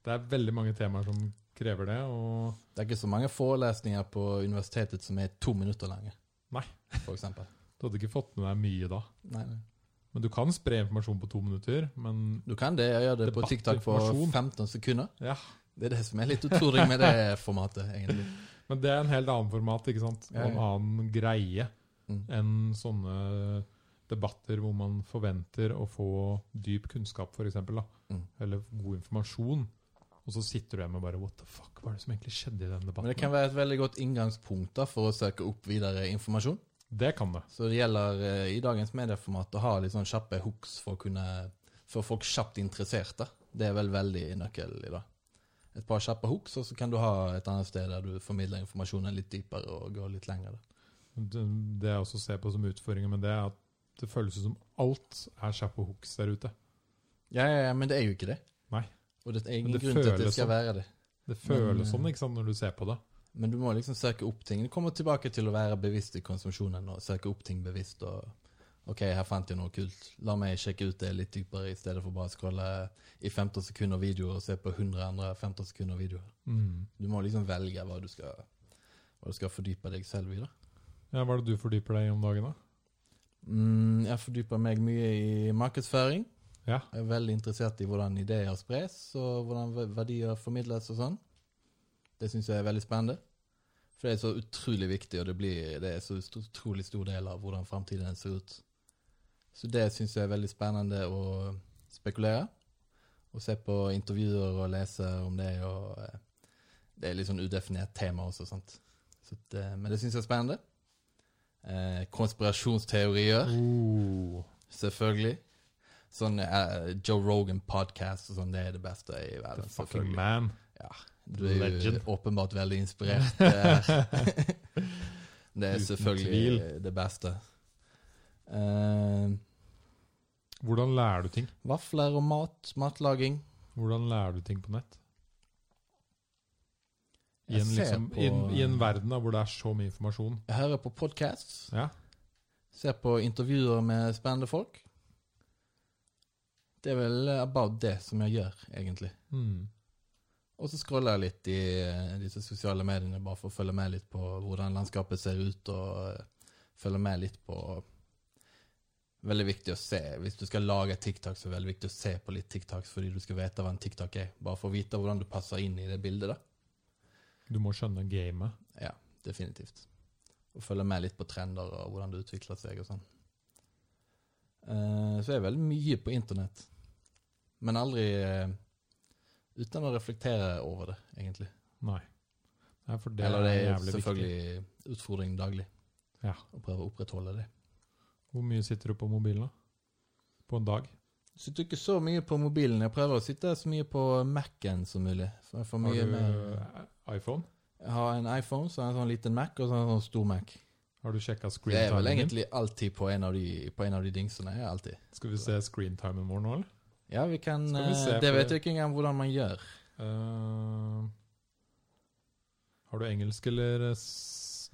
Det er veldig mange temaer som krever det, og Det er ikke så mange forelesninger på universitetet som er to minutter lange. Nei. For eksempel. du hadde ikke fått med deg mye da. Nei, nei. Men du kan spre informasjon på to minutter, men Du kan det, jeg gjør det på TikTok på 15 sekunder. ja. Det er det som er litt utfordring med det formatet, egentlig. Men det er en helt annen format, ikke sant? Og en annen greie Mm. enn sånne debatter hvor man forventer å få dyp kunnskap, for da. Mm. Eller god informasjon. Og så sitter du hjemme og bare What the fuck, hva er det som egentlig skjedde i den debatten? Men det kan være et veldig godt inngangspunkt da, for å søke opp videre informasjon. Det kan det. Så det gjelder eh, i dagens medieformat å ha litt sånn kjappe hooks for å kunne få folk kjapt interessert. da. Det er vel veldig nøkkel i dag. Et par kjappe hooks, og så kan du ha et annet sted der du formidler informasjonen litt dypere og går litt lenger. Det det jeg også ser på som utfordringer med det, er at det føles som alt er kjappe hooks der ute. Ja, ja, ja, men det er jo ikke det. Nei. Og det er ingen Men det grunn til at det føles skal sånn. være det. Det føles Men, sånn ikke sant, når du ser på det. Men du må liksom søke opp ting. Du kommer tilbake til å være bevisst i konsumsjonen og søke opp ting bevisst. og Ok, her fant jeg noe kult. La meg sjekke ut det litt dypere, i stedet for bare å scrolle i 15 sekunder videoer og se på 100 andre 15 sekunder videoer. Mm. Du må liksom velge hva du skal, hva du skal fordype deg selv i. da. Ja, Hva er det du fordyper deg i om dagen, da? Mm, jeg fordyper meg mye i markedsføring. Ja. Jeg er veldig interessert i hvordan ideer spres, og hvordan verdier formidles og sånn. Det syns jeg er veldig spennende. For det er så utrolig viktig, og det, blir, det er så utrolig stor del av hvordan framtiden ser ut. Så det syns jeg er veldig spennende å spekulere. Og se på intervjuer og lese om det. og eh, Det er litt sånn udefinert tema også, sant. Så det, men det syns jeg er spennende. Eh, konspirasjonsteorier. Oh. Selvfølgelig. Sånn eh, Joe Rogan podcast og sånn, det er det beste i verden. The fucking man. man. Du er jo åpenbart veldig inspirert. eh. det er Uten selvfølgelig tvil. det beste. Uh, Hvordan lærer du ting? vafler og mat, matlaging. Hvordan lærer du ting på nett? I en, liksom, på- i, en, I en verden da, hvor det er så mye informasjon. Jeg hører på podcasts. Ja. Ser på intervjuer med spennende folk. Det er vel about det som jeg gjør, egentlig. Mm. Og så scroller jeg litt i eh, disse sosiale mediene bare for å følge med litt på hvordan landskapet ser ut, og eh, følge med litt på Veldig viktig å se. Hvis du skal lage TikTok, så er det veldig viktig å se på litt TikToks fordi du skal vite hva en TikTok er. Bare for å vite hvordan du passer inn i det bildet. da. Du må skjønne gamet. Ja, definitivt. Og følge med litt på trender og hvordan det utvikler seg og sånn. Så så er det veldig mye på internett. Men aldri eh, uten å reflektere over det, egentlig. Nei. Nei, for det Eller det er er selvfølgelig viktig. utfordring daglig. Ja. Å prøve å opprettholde det. Hvor mye sitter du på mobilen da? På en dag? Jeg Sitter ikke så mye på mobilen. Jeg prøver å sitte så mye på Mac-en som mulig. Har du mer iPhone? Jeg har en iPhone, så har jeg en sånn liten Mac, og så en sånn stor Mac. Har du sjekka Det er vel egentlig alltid på en av de, på en av de dingsene. Alltid. Skal vi se screen-timen vår nå, eller? Ja, vi kan vi eh, Det for- vet jeg ikke engang hvordan man gjør. Uh, har du engelsk eller eh,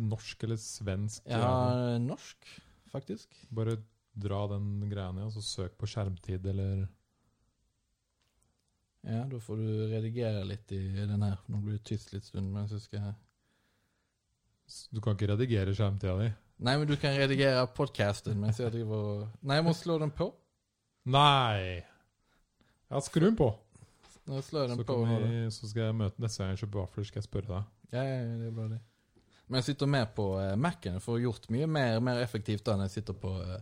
norsk eller svensk? Ja, norsk, faktisk. Bare dra den greia ned, og så søk på skjermtid, eller Ja, da får du redigere litt i den her. Nå blir det tyst litt stund mens jeg skal jeg. Du kan ikke redigere skjermtida di. Nei, men du kan redigere podcasten mens jeg driver og Nei, jeg må slå den på. Nei! Ja, skru den på. Nå slår den Så, på. og vi, så skal jeg møte neste gang jeg kjøper vafler, skal jeg spørre deg. Ja, ja, ja, det er bra det. Men jeg sitter mer på uh, Mac-en. Jeg får gjort mye mer, mer effektivt da enn jeg sitter, på, uh,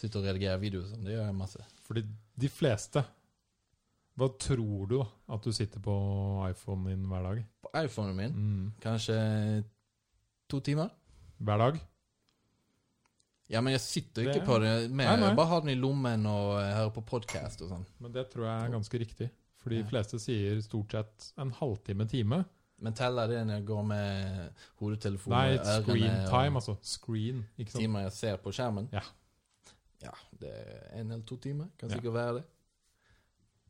sitter og redigerer videoer. Sånn. Det gjør jeg masse. Fordi de fleste Hva tror du, da? At du sitter på iPhonen din hver dag? På iPhonen min Mm. kanskje to timer. Hver dag? Ja, men jeg sitter jo Det- ikke på det. Med, Nei, nei. Jeg bare har den i lommen og eh, hører på podkast og sånn. Men det tror jeg er ganske riktig. For de Ja. fleste sier stort sett en halvtime, time. Men teller det når jeg går med hodetelefonen Nei, ørene? ørene screen time, altså. Screen, ikke sant? timer jeg ser på skjermen? Ja. Ja, det er en eller to timer. Kan Ja. sikkert være det.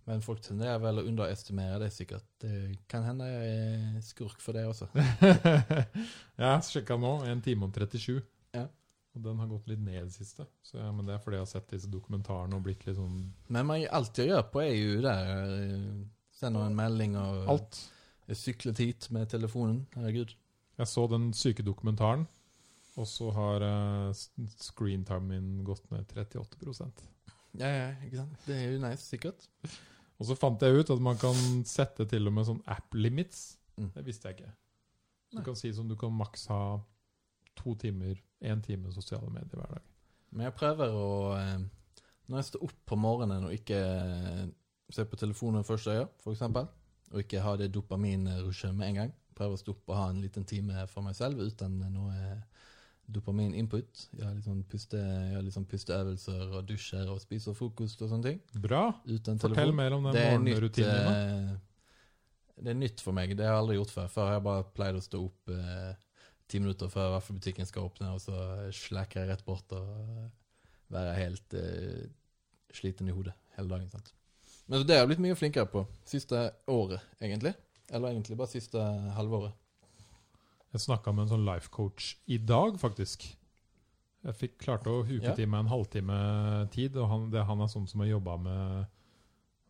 Men folk tenderer vel å underestimere det sikkert. Det kan hende jeg er skurk for det også. jeg sjekka nå, en time og 37. Og den har gått litt ned i det siste. Så ja, men det er fordi jeg har sett disse dokumentarene og blitt litt sånn Men man, alt jeg gjør på, er jo der. eh, Sender en melding og Alt. Syklet hit med telefonen. Herregud. Jeg så den syke dokumentaren, og så har uh, screentimen min gått ned 38 Ja, ja, ikke sant? Det er jo nice, sikkert. Og så fant jeg ut at man kan sette til og med sånn app limits. Mm. Det visste jeg ikke. Du Nei. kan si som du kan maks ha to timer, én time sosiale medier hver dag. Men jeg prøver å eh, Når jeg står opp på morgenen og ikke eh, ser på telefonen første øya, f.eks., og ikke ha det dopaminrushet med en gang, prøver å stå opp og ha en liten time for meg selv uten noe dopamin-input. Jeg har litt sånn puste, sånn pusteøvelser og dusjer og spiser frokost og sånne ting. Bra! Fortell mer om den morgenrutinen eh, det er nytt for meg. Det har jeg aldri gjort før. Før har jeg bare pleid å stå opp eh, ti minutter før vaffelbutikken skal åpne, og så slacker jeg rett bort og eh, være helt eh, sliten i hodet hele dagen. sant? Men det har jeg blitt mye flinkere på siste året, egentlig. Eller egentlig bare siste halvåret. Jeg snakka med en sånn life coach i dag, faktisk. Jeg fikk klarte å huke Ja. til meg en halvtime tid, og han, det, han er sånn som har jobba med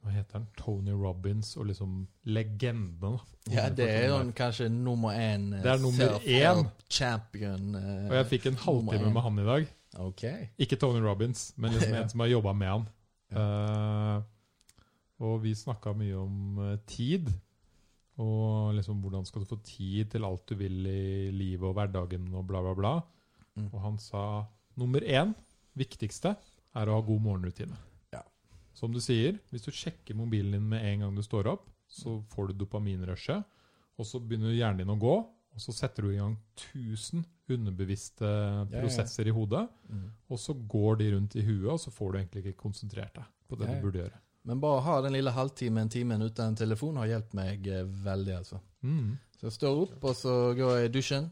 Hva heter han? Tony Robins og liksom legendene. Ja, det er jo sånn kanskje nummer én eh, Det er nummer self-help champion. eh, Og jeg fikk en halvtime med han i dag. Ok. Ikke Tony Robins, men liksom Ja. en som har jobba med han. Eh, og vi snakka mye om uh, tid. Og liksom hvordan skal du få tid til alt du vil i livet og hverdagen og bla, bla, bla. Mm. Og han sa nummer én, viktigste, er å ha god morgenrutine. Ja. Som du sier, hvis du sjekker mobilen din med en gang du står opp, så får du dopaminrushet, og så begynner hjernen din å gå, og så setter du i gang 1000 underbevisste ja. prosesser i hodet. Mm. Og så går de rundt i huet, og så får du egentlig ikke konsentrert deg på det Ja, ja. du burde gjøre. Men bare å ha den lille halvtimen, timen uten telefon har hjulpet meg eh, veldig, altså. Mm. Så jeg står opp, og så går jeg i dusjen.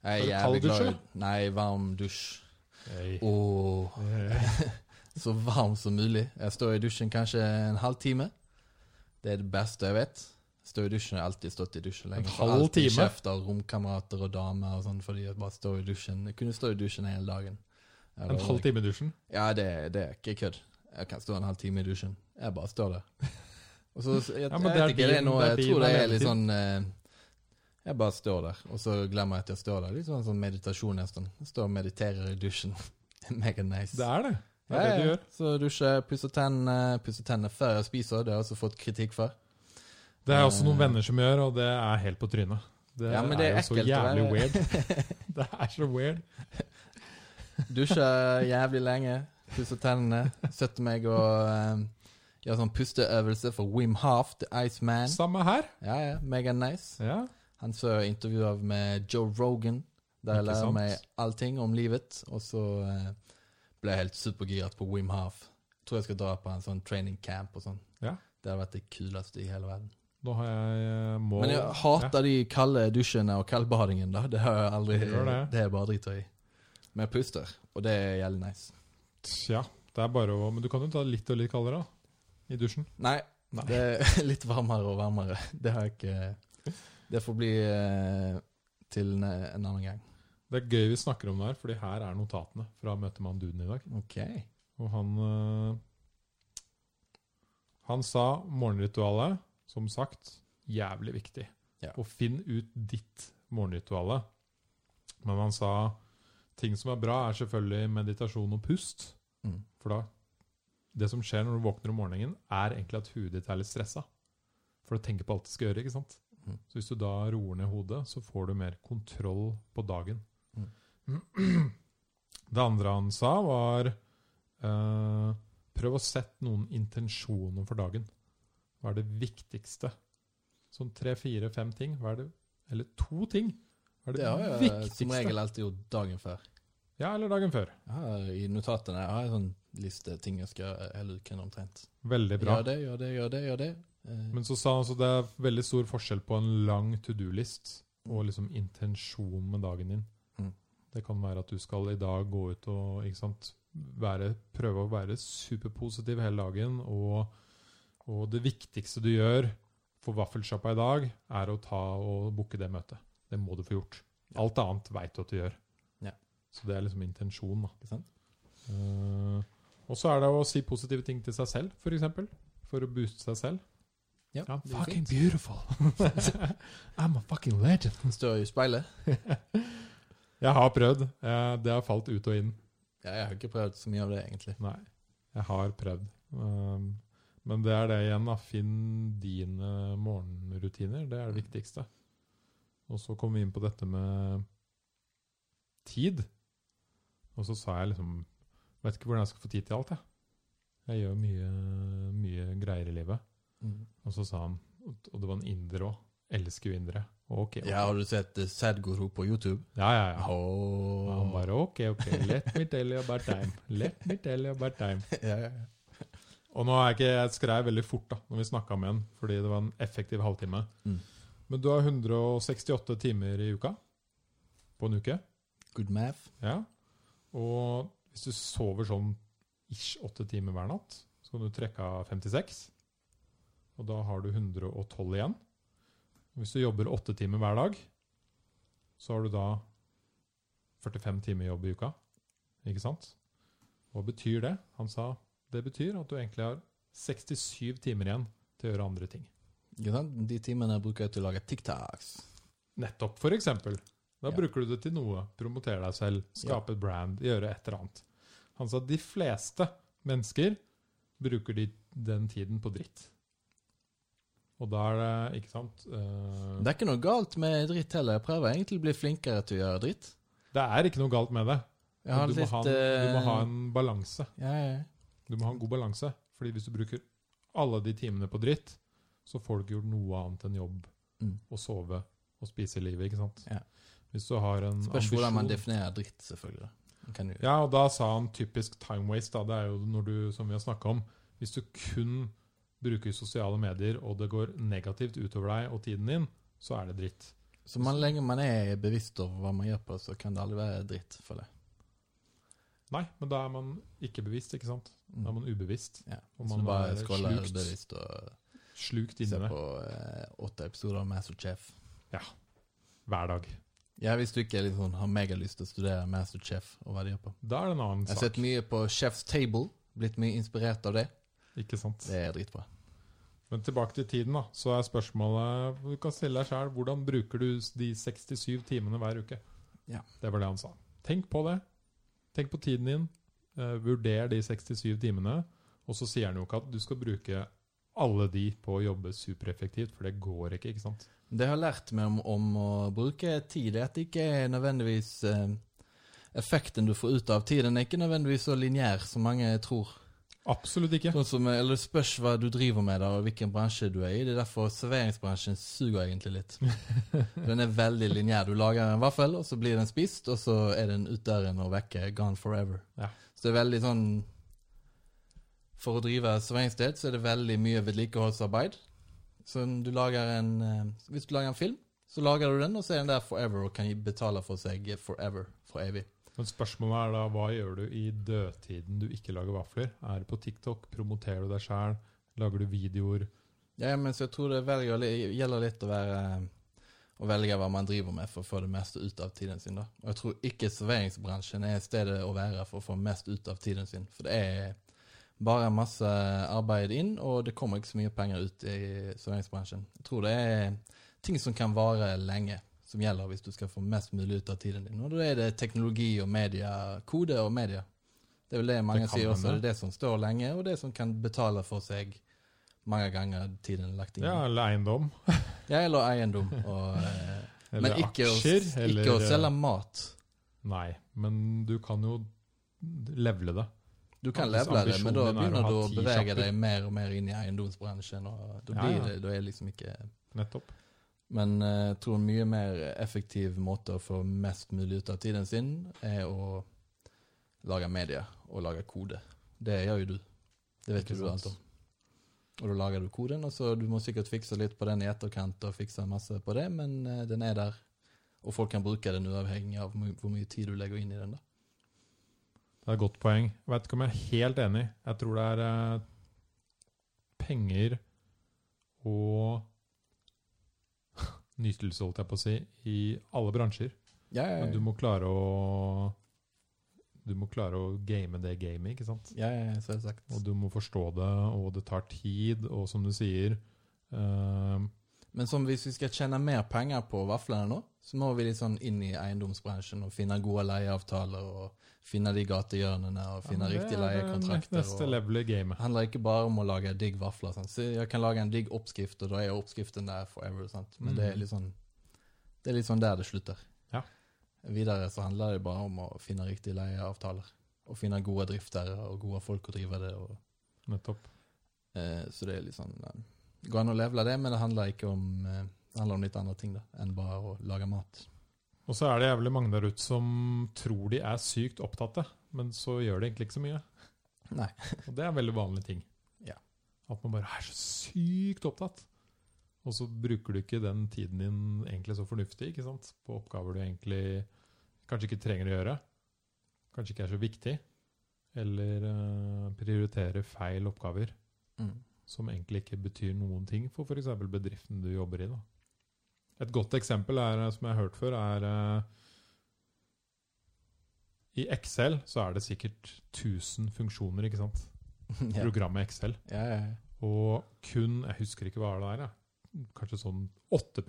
Jeg er jævlig glad i? Nei, varm dusj. Hey. Eh, så varm som mulig. Jeg står i dusjen kanskje en halvtime. Det er det beste jeg vet. Står i dusjen, Jeg har alltid stått i dusjen lenge. En halv time? kjeft av romkamerater og damer og sånn fordi jeg bare står i dusjen. Jeg kunne stå i dusjen hele dagen. En halv time i dusjen? Ja, det, det er ikke kødd. Jeg kan stå en halv time i dusjen. Jeg bare står der. Og så, jeg, Ja, jeg vet ikke, det er noe, jeg tror det er litt sånn eh, Jeg bare står der, og så glemmer jeg at jeg står der. Litt sånn, sånn meditasjon nesten. Jeg står og mediterer i dusjen. Mega nice. Det er det. Det er Ja, det du gjør. Så dusjer, pusser tennene, pusser tennene før jeg spiser. Det har jeg også fått kritikk for. Det er også noen Eh. venner som gjør, og det er helt på trynet. Det, Ja, men det er er, jo så jævlig weird. Det er så weird. Dusjer jævlig lenge, pusser tennene, setter meg og um, gjør sånn pusteøvelse for Wim Half, The Iceman. Samme her. Ja, ja, mega nice. Ja. Han så intervjuer med Joe Rogan, der jeg lærer meg allting om livet. Og så eh, ble helt supergiret på Wim Half. Tror jeg skal dra på en sånn training camp og sånn. Ja. Det hadde vært det kuleste i hele verden. Da har jeg eh, mål Men jeg hater de kalde dusjene og kaldbadingen, da. Det har jeg aldri det. Det er bare bare driter i. Men jeg puster, og det er jævlig nice. Ja, det er bare å Men du kan jo ta litt og litt kaldere, da. I dusjen. Nei, Nei. det er litt varmere og varmere. Det har jeg ikke Det får bli eh, til en annen gang. Det er gøy vi snakker om det her, fordi her er notatene fra møtet med han duden i dag. Ok. Og han øh, Han sa morgenritualet, som sagt, jævlig viktig. Ja. Og finn ut ditt morgenrituale. Men han sa ting som er bra, er selvfølgelig meditasjon og pust. Mm. For da Det som skjer når du våkner om morgenen, er egentlig at huet ditt er litt stressa. For du tenker på alt du skal gjøre. ikke sant? Mm. Så hvis du da roer ned hodet, så får du mer kontroll på dagen. Det andre han sa, var eh, prøv å sette noen intensjoner for dagen. Hva er det viktigste? Sånn tre, fire, fem ting. Hva er det, eller to ting. Hva er det, Det har jeg viktigste? som regel alltid gjort dagen før. Ja, eller dagen før. Ja, I notatene jeg har jeg en sånn liste ting jeg skal gjøre hele uken omtrent. Veldig bra. Gjør det, gjør det, gjør det. gjør det. Eh, Men så sa han altså det er veldig stor forskjell på en lang to do-list og liksom intensjon med dagen din. Det kan være at du skal i dag gå ut og sant, være, prøve å være superpositiv hele dagen. Og, og det viktigste du gjør for vaffelsjappa i dag, er å ta og booke det møtet. Det må du få gjort. Alt annet veit du at du gjør. Ja. Så det er liksom intensjonen. da. Eh, og så er det å si positive ting til seg selv, f.eks. For, eksempel, for å booste seg selv. Ja, I'm fucking beautiful. I'm a fucking legend. Står i speilet. Jeg har prøvd. Eh, det har falt ut og inn. Ja, jeg har ikke prøvd så mye av det, egentlig. Nei, jeg har prøvd. Um, men det er det igjen, da. Finn dine morgenrutiner. Det er det viktigste. Og så kom vi inn på dette med tid. Og så sa jeg liksom Vet ikke hvordan jeg skal få tid til alt, jeg. Jeg gjør mye, mye greier i livet. Mm. Og så sa han Og det var en inder òg. Elsker jo indere. Ok. okay. Ja, har du sett uh, Sadguru på YouTube? ja, ja. ja. Oh. Han bare OK, OK. Let me tell you about time. Let me tell you about time. ja, ja, ja. Og nå er ikke, Jeg skrev veldig fort da når vi snakka med han, fordi det var en effektiv halvtime. Mm. Men du har 168 timer i uka på en uke. Good math. Ja. Og hvis du sover sånn ish åtte timer hver natt, så kan du trekke av 56. Og da har du 112 igjen. Hvis du jobber åtte timer hver dag, så har du da 45 timer jobb i uka. Ikke sant? Hva betyr det? Han sa det betyr at du egentlig har 67 timer igjen til å gjøre andre ting. De timene bruker jeg til å lage TikToks. Nettopp, for eksempel. Da Ja. bruker du det til noe. Promotere deg selv, skape et brand, gjøre et eller annet. Han sa de fleste mennesker bruker de den tiden på dritt. Og da er det, ikke sant Uh, Det er ikke noe galt med dritt heller. Jeg prøver egentlig å bli flinkere til å gjøre dritt. Det er ikke noe galt med det. Du, må litt, ha en, du må ha eh, en balanse. ja, ja. Du må ha en god balanse. Fordi hvis du bruker alle de timene på dritt, så får du ikke gjort noe annet enn jobb Mm. og sove og spise i livet. ikke sant? Ja. Hvis du har en Spørs hvordan man definerer dritt, selvfølgelig. Ja, og da sa han typisk time waste. Da. Det er jo når du, som vi har snakka om, hvis du kun bruker sosiale medier, og det går negativt utover deg og tiden din, så er det dritt. Så man, lenge man er bevisst over hva man gjør på, så kan det aldri være dritt for det. Nei, men da er man ikke bevisst, ikke sant? Da er man ubevisst. Ja. Og Så man bare er scroller slukt. bevisst og Slukt inni i det på eh, åtte episoder av Masterchef. Ja. hver dag. Ja, hvis du ikke liksom, har megalyst til å studere Masterchef og hva de gjør på. Da er det en annen sak. Jeg har sett mye på Chef's Table, blitt mye inspirert av det. Ikke sant? Det er dritbra. Men tilbake til tiden, da. Så er spørsmålet Du kan stille deg sjøl hvordan bruker du de 67 timene hver uke? Ja. Det var det han sa. Tenk på det. Tenk på tiden din. Uh, vurder de 67 timene. Og så sier han jo ikke at du skal bruke alle de på å jobbe supereffektivt, for det går ikke, ikke sant? Det har lært meg om, om å bruke tid, er at det ikke er nødvendigvis eh, Effekten du får ut av tiden, er ikke nødvendigvis så lineær som mange tror. Absolutt ikke. Sånn som, eller Det spørs hva du driver med, der, og hvilken bransje du er i. Det er derfor serveringsbransjen suger egentlig litt. Den er veldig lineær. Du lager en vaffel, og så blir den spist, og så er den ut døren og vekke. Gone forever. Ja. Så det er veldig sånn For å drive serveringssted så er det veldig mye vedlikeholdsarbeid. Så du lager en eh, Hvis du lager en film, så lager du den, og så er den der forever og kan betale for seg forever. For evig. Men spørsmålet er da hva gjør du i dødtiden du ikke lager vafler? Er du på TikTok? Promoterer du deg sjæl? Lager du videoer? Ja, men så jeg tror det velger, gjelder litt å være å velge hva man driver med for å få det meste ut av tiden sin. da. Og jeg tror ikke serveringsbransjen er stedet å være for å få mest ut av tiden sin. For det er bare masse arbeid inn, og det kommer ikke så mye penger ut i serveringsbransjen. Jeg tror det er ting som kan vare lenge, som gjelder hvis du skal få mest mulig ut av tiden din. Og da er det teknologi og media, kode og media. Det er vel det mange Det sier også. Det er det som står lenge, og det som kan betale for seg mange ganger tiden lagt inn. Ja, eller eiendom. Ja, eller eiendom. Og, eh, men ikke, aksjer. å, eller, ikke å selge mat. Nei, men du kan jo levele det. Du kan levele det, men da er begynner du å bevege deg mer og mer inn i eiendomsbransjen. og Da blir ja. det, da er liksom ikke Nettopp. Men eh, jeg tror en mye mer effektiv måte å få mest mulig ut av tiden sin, er å lage media og lage kode. Det gjør jo du. Det vet Ikke jo du alt om. Og da lager du koden, og så du må sikkert fikse litt på den i etterkant og fikse masse på det, men eh, den er der. Og folk kan bruke den uavhengig av hvor mye tid du legger inn i den. da. Det er et godt poeng. Jeg vet ikke om jeg er helt enig. Jeg tror det er eh, penger og nytelse, holdt jeg på å si, i alle bransjer. Ja, ja, Men du må klare å Du må klare å game det gamet, ikke sant? ja, ja, ja, selvsagt. Og du må forstå det, og det tar tid, og som du sier uh, Men som hvis vi skal tjene mer penger på vaflene nå, så må vi litt sånn inn i eiendomsbransjen og finne gode leieavtaler og finne de gatehjørnene og finne ja, riktige er leiekontrakter. Neste level i gamet. Det handler ikke bare om å lage digg vafler. Sant? Så jeg kan lage en digg oppskrift, og da er oppskriften der forever. Sant? Men det er litt sånn Det er litt sånn der det slutter. Ja. Videre så handler det bare om å finne riktige leieavtaler. Og finne gode driftere og gode folk å drive det. Og, Nettopp. eh, så det er litt sånn eh, Det går an å levele det, men det handler ikke om eh, Det handler om litt andre ting da, enn bare å lage mat. Og så er det jævlig mange der ute som tror de er sykt opptatte, men så gjør de egentlig ikke så mye. Nei. Og det er en veldig vanlig ting. Ja. At man bare er så sykt opptatt. Og så bruker du ikke den tiden din egentlig så fornuftig ikke sant? på oppgaver du egentlig kanskje ikke trenger å gjøre. Kanskje ikke er så viktig. Eller eh, prioritere feil oppgaver Mm. som egentlig ikke betyr noen ting for f.eks. bedriften du jobber i. Da. Et godt eksempel er, eh, som jeg har hørt før, er uh, I Excel så er det sikkert 1000 funksjoner, ikke sant? ja. Programmet Excel. Ja, ja, ja. Og kun Jeg husker ikke hva det er. Ja. Kanskje sånn 8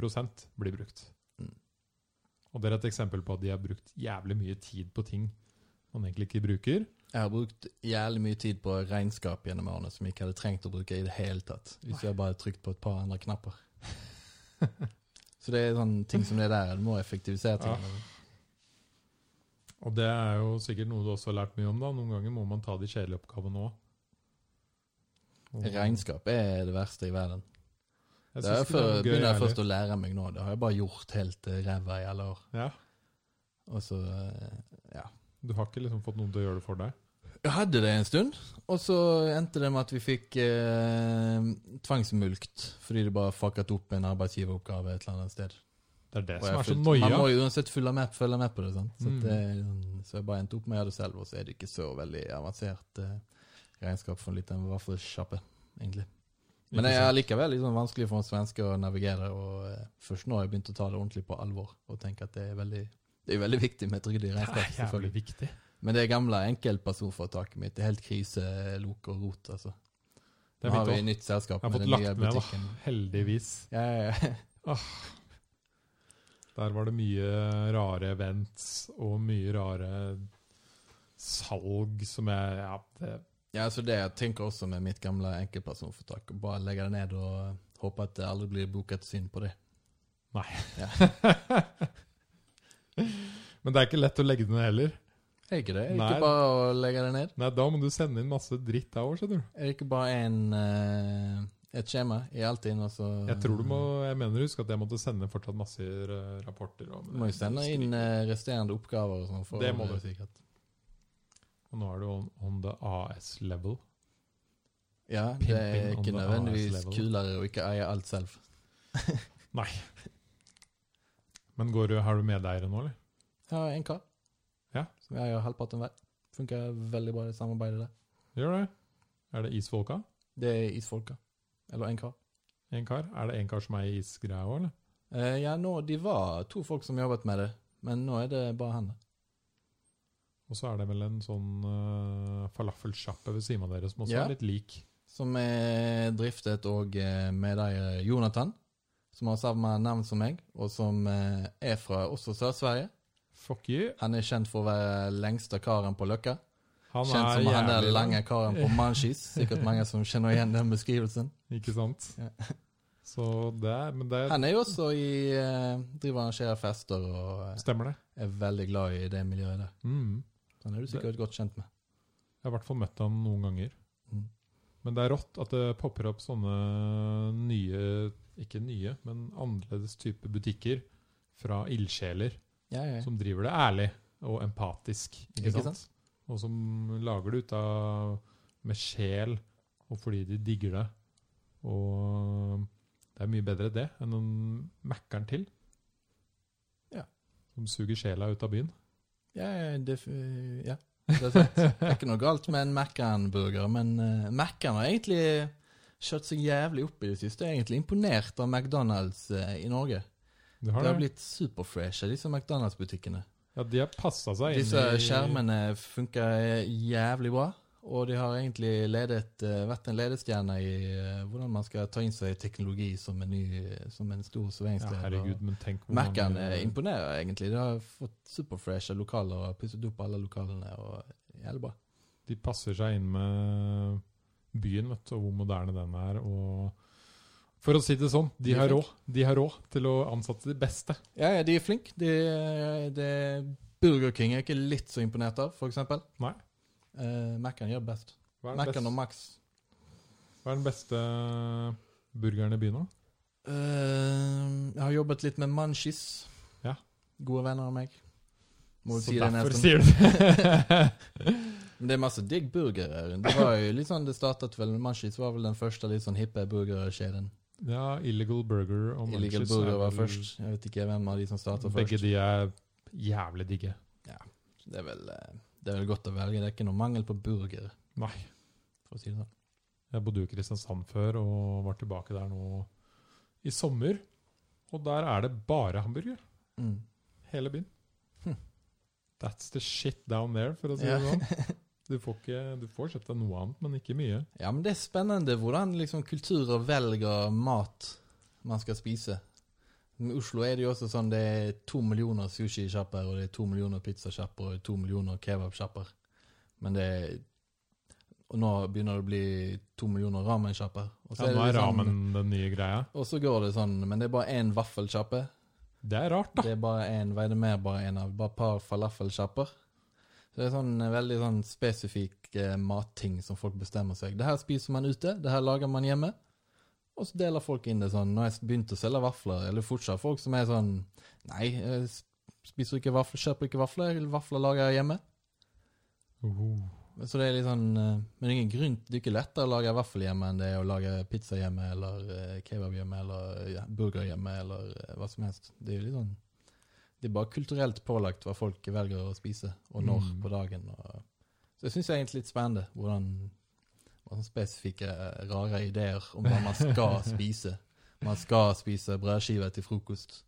blir brukt. Mm. Og det er et eksempel på at de har brukt jævlig mye tid på ting man egentlig ikke bruker. Jeg har brukt jævlig mye tid på regnskap gjennom årene som jeg ikke hadde trengt å bruke i det hele tatt. Hvis jeg bare trykt på et par andre knapper. Så det er sånne ting som det der. Du må effektivisere Ja. Og det er jo sikkert noe du også har lært mye om. da. Noen ganger må man ta de kjedelige oppgavene òg. Regnskap er det verste i verden. Jeg Det for, er begynner jeg først å lære meg nå. Det har jeg bare gjort helt eh, ræva i alle år. Ja, Og så, eh, ja. Du har ikke liksom fått noen til å gjøre det for deg? Jeg hadde det en stund, og så endte det med at vi fikk eh, tvangsmulkt fordi det bare fucket opp en arbeidsgiveroppgave et eller annet sted. Det er det Og som er så fulgte- Man må jo uansett følge med, følge med på det. sant? Så, Mm. det, så jeg bare endte opp med å gjøre det selv, og så er det ikke så veldig avansert eh, regnskap for en liten vaffelsjappe, egentlig. Men det er likevel sånn vanskelig for en svenske å navigere, og eh, først nå har jeg begynt å ta det ordentlig på alvor, og tenke at det er veldig, det er veldig viktig med ryddig Det er jævlig viktig. Men det gamle enkeltpersonforetaket mitt det er helt krise, lok og rot, altså. Det Nå har vi nytt selskap Jeg har fått lagt ned, da. Heldigvis. Ja, ja, ja. Der var det mye rare events og mye rare salg som jeg Ja, det, Ja, så det jeg tenker også med mitt gamle enkeltpersonforetak. Bare legge det ned og håpe at det aldri blir booket syn på det. Nei. Ja. Men det er ikke lett å legge det ned heller. Er det ikke det? Er Nei. ikke bare å legge det ned? Nei, Da må du sende inn masse dritt der òg, skjønner du. Er det ikke bare en, uh, et skjema i Altinn, og så Jeg tror du må Jeg mener husk at jeg måtte sende fortsatt masse eh, rapporter. Og, Du må jo sende inn uh, resterende oppgaver og sånn. Det må du. Sikkert. Og nå er du on, on the AS-level. Ja, det er ikke nødvendigvis kulere å ikke eie alt selv. Nei. Men går du, har du medeiere nå, eller? Ja, en kar Ja. som jeg har halvparten hver. Funker veldig bra i samarbeidet der. Gjør det? Er det isfolka? Det er isfolka. Eller en kar. En kar? Er det en kar som er i isgreia òg, eller? Eh, ja, nå, de var to folk som jobbet med det, men nå er det bare han. Og så er det vel en sånn uh, falafelsjappe ved siden av dere som også Ja. er litt lik. Som er driftet og med deg, Jonathan. som har samme navn som meg, og som eh, er fra også Sør-Sverige. Fuck you. Han er kjent for å være lengste karen på Løkka. Han Kjent er som han der lange karen på Manchis. Sikkert mange som kjenner igjen den beskrivelsen. Ikke sant? Ja. Så det er Men det Han er jo også i eh, driver og arrangerer fester og eh, stemmer, det. er veldig glad i det miljøet der. Mm. Han er du sikkert godt kjent med. Jeg har i hvert fall møtt han noen ganger. Mm. Men det er rått at det popper opp sånne nye Ikke nye, men annerledes type butikker fra ildsjeler Ja, ja, som driver det ærlig og empatisk. Ikke, Ikke sant? Og som lager det ut av med sjel, og fordi de digger det. Og det er mye bedre det enn en Mækkern til. Ja. Som suger sjela ut av byen. Ja, det, ja, det er sant. Det er ikke noe galt med en Mækkern-burger, men uh, Mækkern har egentlig kjørt seg jævlig opp i det siste. Jeg er egentlig imponert av McDonald's eh, i Norge. Du har det har det? blitt superfreshe, disse McDonald's-butikkene. Ja, de har passa seg inn Disse skjermene funker jævlig bra. Og de har egentlig ledet, eh, vært en ledestjerne i eh, hvordan man skal ta inn seg teknologi som en, ny, som en stor Ja, serveringssted. herregud, men tenk hvor Mac-en imponerer egentlig. De har fått superfreshe lokaler og pusset opp alle lokalene. og Jævlig bra. De passer seg inn med byen, vet du, og hvor moderne den er. Og for å si det sånn, de De har råd De har råd til å ansette de beste. Ja, ja, de er flinke. De, de, Burger King er ikke litt så imponert av, eksempel. Nei. Uh, Mac-en gjør best. Mac-en og Max. hva er den beste burgeren i byen, da? Uh, jeg har jobbet litt med Munchies. Ja. Gode venner av meg. Må Så si derfor sier du det. Men det er masse digg burgere. Det var jo litt sånn, det startet vel Munchies var vel den første litt sånn hippe burgerkjeden. Ja, Illegal Burger og Illegal Burger er var først. Jeg vet ikke hvem av de som Begge først. de er jævlig digge. Det er, vel, eh, det er vel godt å velge. Det er ikke noe mangel på burger. Nei. for å si det sånn. Jeg bodde jo i Kristiansand før og var tilbake der nå i sommer. Og der er det bare hamburger. Mm. Hele byen. Hm. That's the shit down there, for å si Ja. det sånn. Du får, ikke, du får kjøpt deg noe annet, men ikke mye. Ja, men det er spennende hvordan liksom kulturer velger mat man skal spise. I Oslo er det jo også sånn det er to millioner sushi-sjapper, og det er to millioner pizzasjapper, og er to millioner kebabsjapper. Men det er Og nå begynner det å bli to millioner ramensjapper. Ja, er nå det er ramen sånn, den nye greia. og så går det sånn, men det er bare én vaffelsjappe. Det er rart, da. Det er bare én, hva er det mer bare én av? Bare et par falafelsjapper. Så det er sånn eh, veldig sånn spesifikk eh, matting som folk bestemmer seg. Det her spiser man ute, det her lager man hjemme. Og så deler folk inn det sånn. Når jeg begynte å selge vafler, eller fortsatt folk som er sånn Nei, jeg spiser ikke vafler, kjøper ikke vafler, vafler lager jeg hjemme. Uh, Så det er litt sånn eh, Men det er ingen grunn Det er ikke lettere å lage vaffel hjemme enn det er å lage pizza hjemme, eller eh, kebab hjemme, eller ja, burger hjemme, eller hva som helst. Det er jo litt sånn Det er bare kulturelt pålagt hva folk velger å spise, og når Mm. på dagen. Og, så jeg syns det er egentlig litt spennende hvordan sånn spesifikke, eh, rare ideer om hva man skal spise. Man skal spise brødskive til frokost.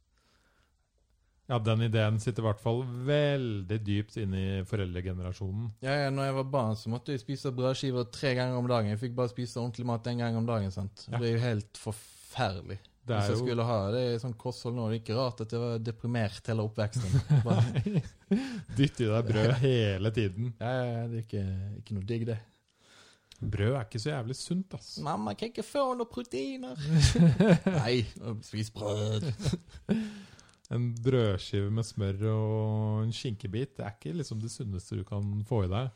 ja, den ideen sitter i hvert fall veldig dypt inne i foreldregenerasjonen. Ja, ja, når jeg var barn, så måtte jeg spise brødskiver tre ganger om dagen. Jeg fikk bare spise ordentlig mat en gang om dagen. sant? Ja. Det er jo helt forferdelig. Det Hvis jeg jo skulle ha det i sånn kosthold nå, det er ikke rart at jeg var deprimert hele oppveksten. Bare, dytt i deg brød hele tiden. ja, ja, ja, det er ikke, ikke noe digg, det. Brød er ikke så jævlig sunt, ass. Mamma, kan ikke få noen proteiner? Nei, spis brød. En brødskive med smør og en skinkebit, det er ikke liksom det sunneste du kan få i deg.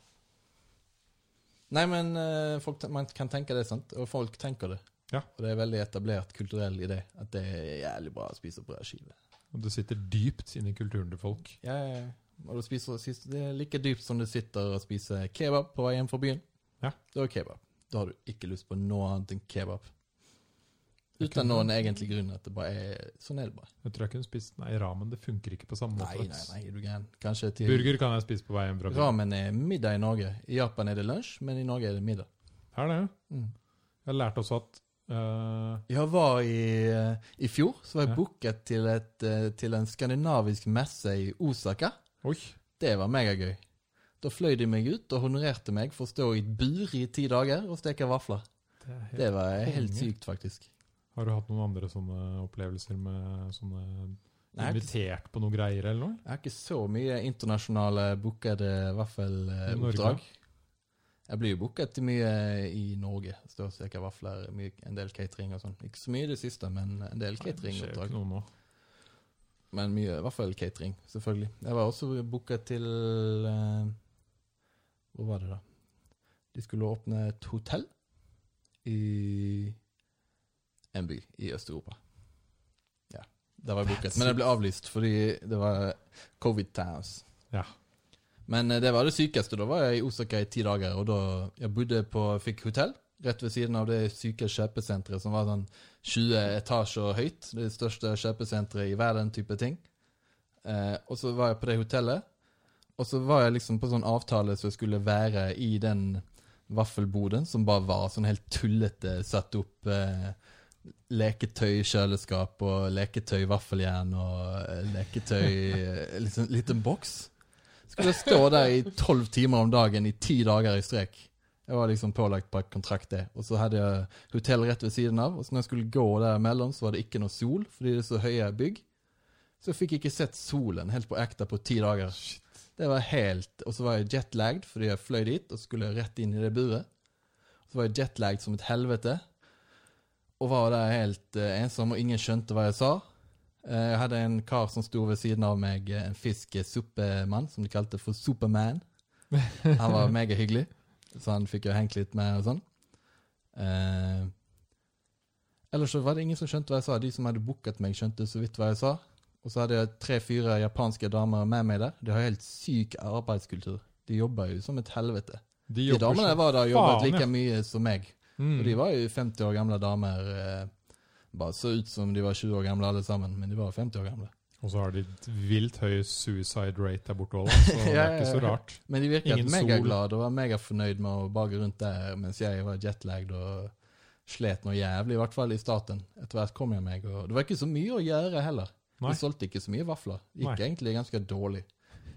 Nei, men eh, folk, man kan tenke det, sant? Og folk tenker det. Ja. Og det er veldig etablert kulturell idé at det er jævlig bra å spise brødskive. Og det sitter dypt inn i kulturen til folk. Ja, ja, ja. Og du spiser, det er like dypt som du sitter og spiser kebab på vei hjem fra byen. Ja. Da er kebab. Da har du ikke lyst på noe annet enn kebab. Uten noen egentlig grunn. At det bare er, sånn er det bare. Jeg tror jeg kunne spist Nei, ramen det funker ikke på samme måte. nei, nei, nei, du kan. Kanskje til Burger kan jeg spise på vei hjem fra byen. Ramen er middag i Norge. I Japan er det lunsj, men i Norge er det middag. Er det? Mm. Jeg har lært også at eh, Jeg var i, eh, i fjor, så var jeg Ja. booket til, et, eh, til en skandinavisk messe i Osaka. Oi! Det var megagøy. Da fløy de meg ut og honorerte meg for å stå i et bur i ti dager og steke vafler. Det Det var helt konge. sykt, faktisk. Har du hatt noen andre sånne opplevelser med sånne Nei, invitert ikke, på noen greier eller noe? jeg har ikke så mye internasjonale bookede vaffeloppdrag. Jeg blir jo booket mye i Norge. Står og steker vafler, mye, en del catering og sånn. Ikke så mye i det siste, men en del cateringoppdrag. ikke noe nå. Men mye vaffelcatering, selvfølgelig. Jeg var også booket til uh, Hvor var det, da? De skulle åpne et hotell i en by i Øst-Europa. Ja. Der var jeg booket. Men det ble avlyst fordi det var covid times. Ja. Men eh, det var det sykeste. Da var jeg i Osaka i ti dager, og da jeg bodde på Fikk hotell rett ved siden av det syke kjøpesenteret som var sånn 20 etasjer høyt. Det største kjøpesenteret i verden, type ting. Eh, og så var jeg på det hotellet, og så var jeg liksom på sånn avtale som jeg skulle være i den vaffelboden, som bare var sånn helt tullete satt opp eh, leketøykjøleskap og leketøyvaffeljern og eh, leketøy eh, liksom, liten boks. Skulle stå der i tolv timer om dagen i ti dager i strek. Jeg var liksom pålagt på kontrakt, det. Og så hadde jeg hotell rett ved siden av. Og så når jeg skulle gå der imellom, så var det ikke noe sol, fordi det er så høye bygg. Så jeg fikk ikke sett solen helt på ekte på ti dager. Det var helt Og så var jeg jetlagd fordi jeg fløy dit og skulle rett inn i det buret. Så var jeg jetlagd som et helvete. Og var der helt eh, ensom, og ingen skjønte hva jeg sa. Eh, jeg hadde en kar som sto ved siden av meg, eh, en fiskesuppemann, som de kalte for Superman. Han var megahyggelig, så han fikk jo hengt litt med og sånn. Eh, ellers så var det ingen som skjønte hva jeg sa. De som hadde booket meg, skjønte så vidt hva jeg sa. Og så hadde jeg tre-fire japanske damer med meg der. De har helt syk arbeidskultur. De jobber jo som et helvete. De De damene så var der jobbet like mye som meg. Mm. Og de var jo 50 år gamle damer. Eh, bare så ut som de var 20 år gamle alle sammen, men de var 50 år gamle. Og så har de et vilt høy suicide rate der borte òg, så det er ikke så rart. Men de virket Ingen megaglade og var megafornøyd med å bage rundt der, mens jeg var jetlagd og slet noe jævlig, i hvert fall i starten. Etter hvert kom jeg meg, og det var ikke så mye å gjøre heller. Nei. Vi solgte ikke så mye vafler. Gikk Nei. egentlig ganske dårlig.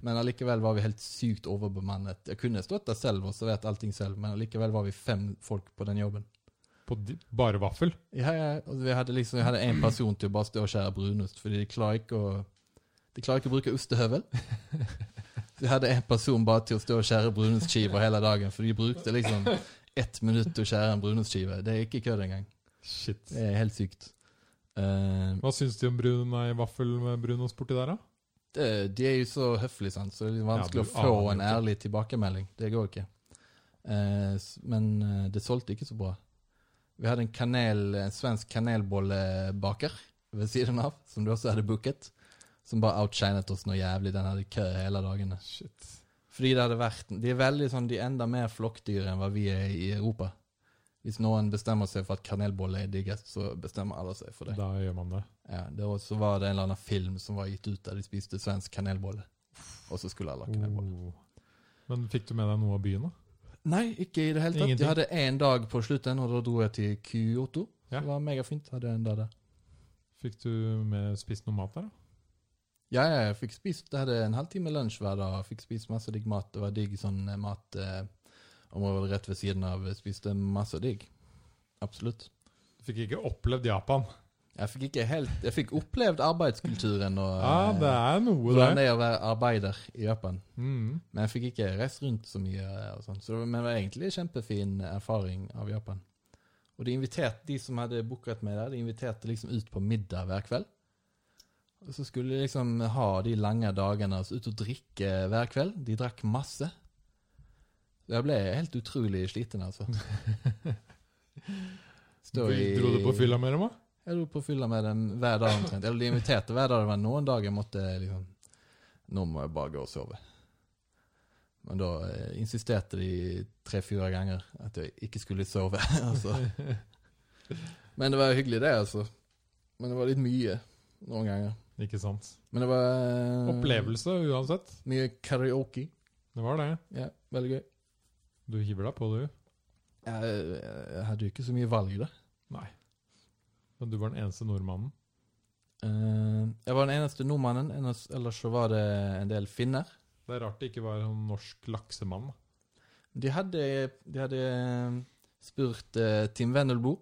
Men allikevel var vi helt sykt overbemannet. Jeg kunne stått der selv og servert allting selv, men allikevel var vi fem folk på den jobben. På bare vaffel. Ja, ja, vi hadde liksom, jeg hadde en person til å bare stå og skjære brunost, fordi de klarer ikke å De klarer ikke å bruke ostehøvel. Så vi hadde en person bare til å stå og skjære brunostskiver hele dagen, for de brukte liksom ett minutt til å skjære en brunostskive. Det er ikke kødd engang. Shit. Det er helt sykt. Uh, Hva syns de om brun, nei, vaffel med brunost borti der, da? det, de er jo så høflige, sant? så det er vanskelig Ja, du å få en ærlig tilbakemelding. Det går ikke. Uh, men eh, det solgte ikke så bra. Vi hadde en, kanel, en svensk kanelbollebaker ved siden av, som du også hadde booket, som bare outshinet oss noe jævlig. Den hadde kø hele dagene. Shit. Fordi det hadde vært De er veldig sånn, de er enda mer flokkdyr enn hva vi er i Europa. Hvis noen bestemmer seg for at kanelbolle er diggest, så bestemmer alle seg for det. Da gjør man det. Ja, det var, Så var det en eller annen film som var gitt ut der de spiste svensk kanelbolle. Og så skulle alle ha kanelbolle. Oh. Men fikk du med deg noe av byen, da? Nei, ikke i det hele tatt. Ingenting? Jeg hadde én dag på slutten, og da dro jeg til Kyoto. Ja. Det var megafint. Hadde jeg en dag der. Fikk du med spist noe mat der, da? Ja, jeg fikk spist Jeg hadde en halvtime lunsj hver dag. Fikk spist masse digg mat. Det var digg sånn matområde eh, rett ved siden av. Spiste masse digg. Absolutt. Du fikk ikke opplevd Japan. Jeg fikk ikke helt Jeg fikk opplevd arbeidskulturen og Ja, det er noe hvordan det er å være arbeider i Japan. Mm. Men jeg fikk ikke reist rundt så mye. og sånt, Så men det var egentlig en kjempefin erfaring av Japan. Og de inviterte, de som hadde booket meg der, de inviterte liksom ut på middag hver kveld. Og så skulle de liksom ha de lange dagene altså ut og drikke hver kveld. De drakk masse. Jeg ble helt utrolig sliten, altså. Dro du på fylla med dem, da? Jeg dro på fylla med den hver dag omtrent. Eller de inviterte hver dag. Det var noen dager jeg måtte liksom Nå må jeg bare gå og sove. Men da eh, insisterte de tre-fire ganger at jeg ikke skulle sove. altså. Men det var hyggelig, det, altså. Men det var litt mye noen ganger. Ikke sant? Men det var eh, Opplevelse uansett. Mye karaoke. Det var det. Ja, veldig gøy. Du hiver deg på, du. Jeg, jeg hadde jo ikke så mye valg, da. Nei. Men du var den eneste nordmannen. Uh, jeg var den eneste nordmannen, ellers så var det en del finner. Det er rart det ikke var en norsk laksemann. De hadde, de hadde eh, spurt uh, Tim Wendelboe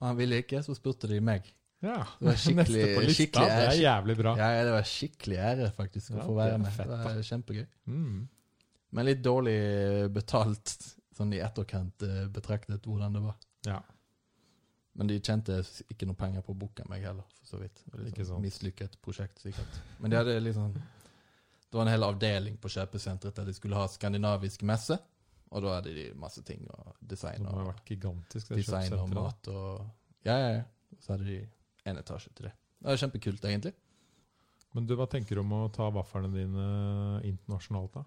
og han ville ikke, så spurte de meg. Ja. Det var skikkelig- Neste på lista, skikkelig det er jævlig bra. Ja, det var skikkelig ære, faktisk, å Ja, få være med. fett, det var kjempegøy. Mm. Men litt dårlig betalt, sånn i etterkant betraktet hvordan det var. Ja. Men de tjente ikke noe penger på å booke meg heller, for så vidt. Det var sant. Mislykket prosjekt, sikkert. Men de hadde liksom Det var en hel avdeling på kjøpesenteret der de skulle ha skandinavisk messe. Og da hadde de masse ting, og design og, vært gigantisk. det design og mat og Ja, ja, ja. Så hadde de en etasje til det. Det var kjempekult, egentlig. Men du, hva tenker du om å ta vaflene dine internasjonalt, da?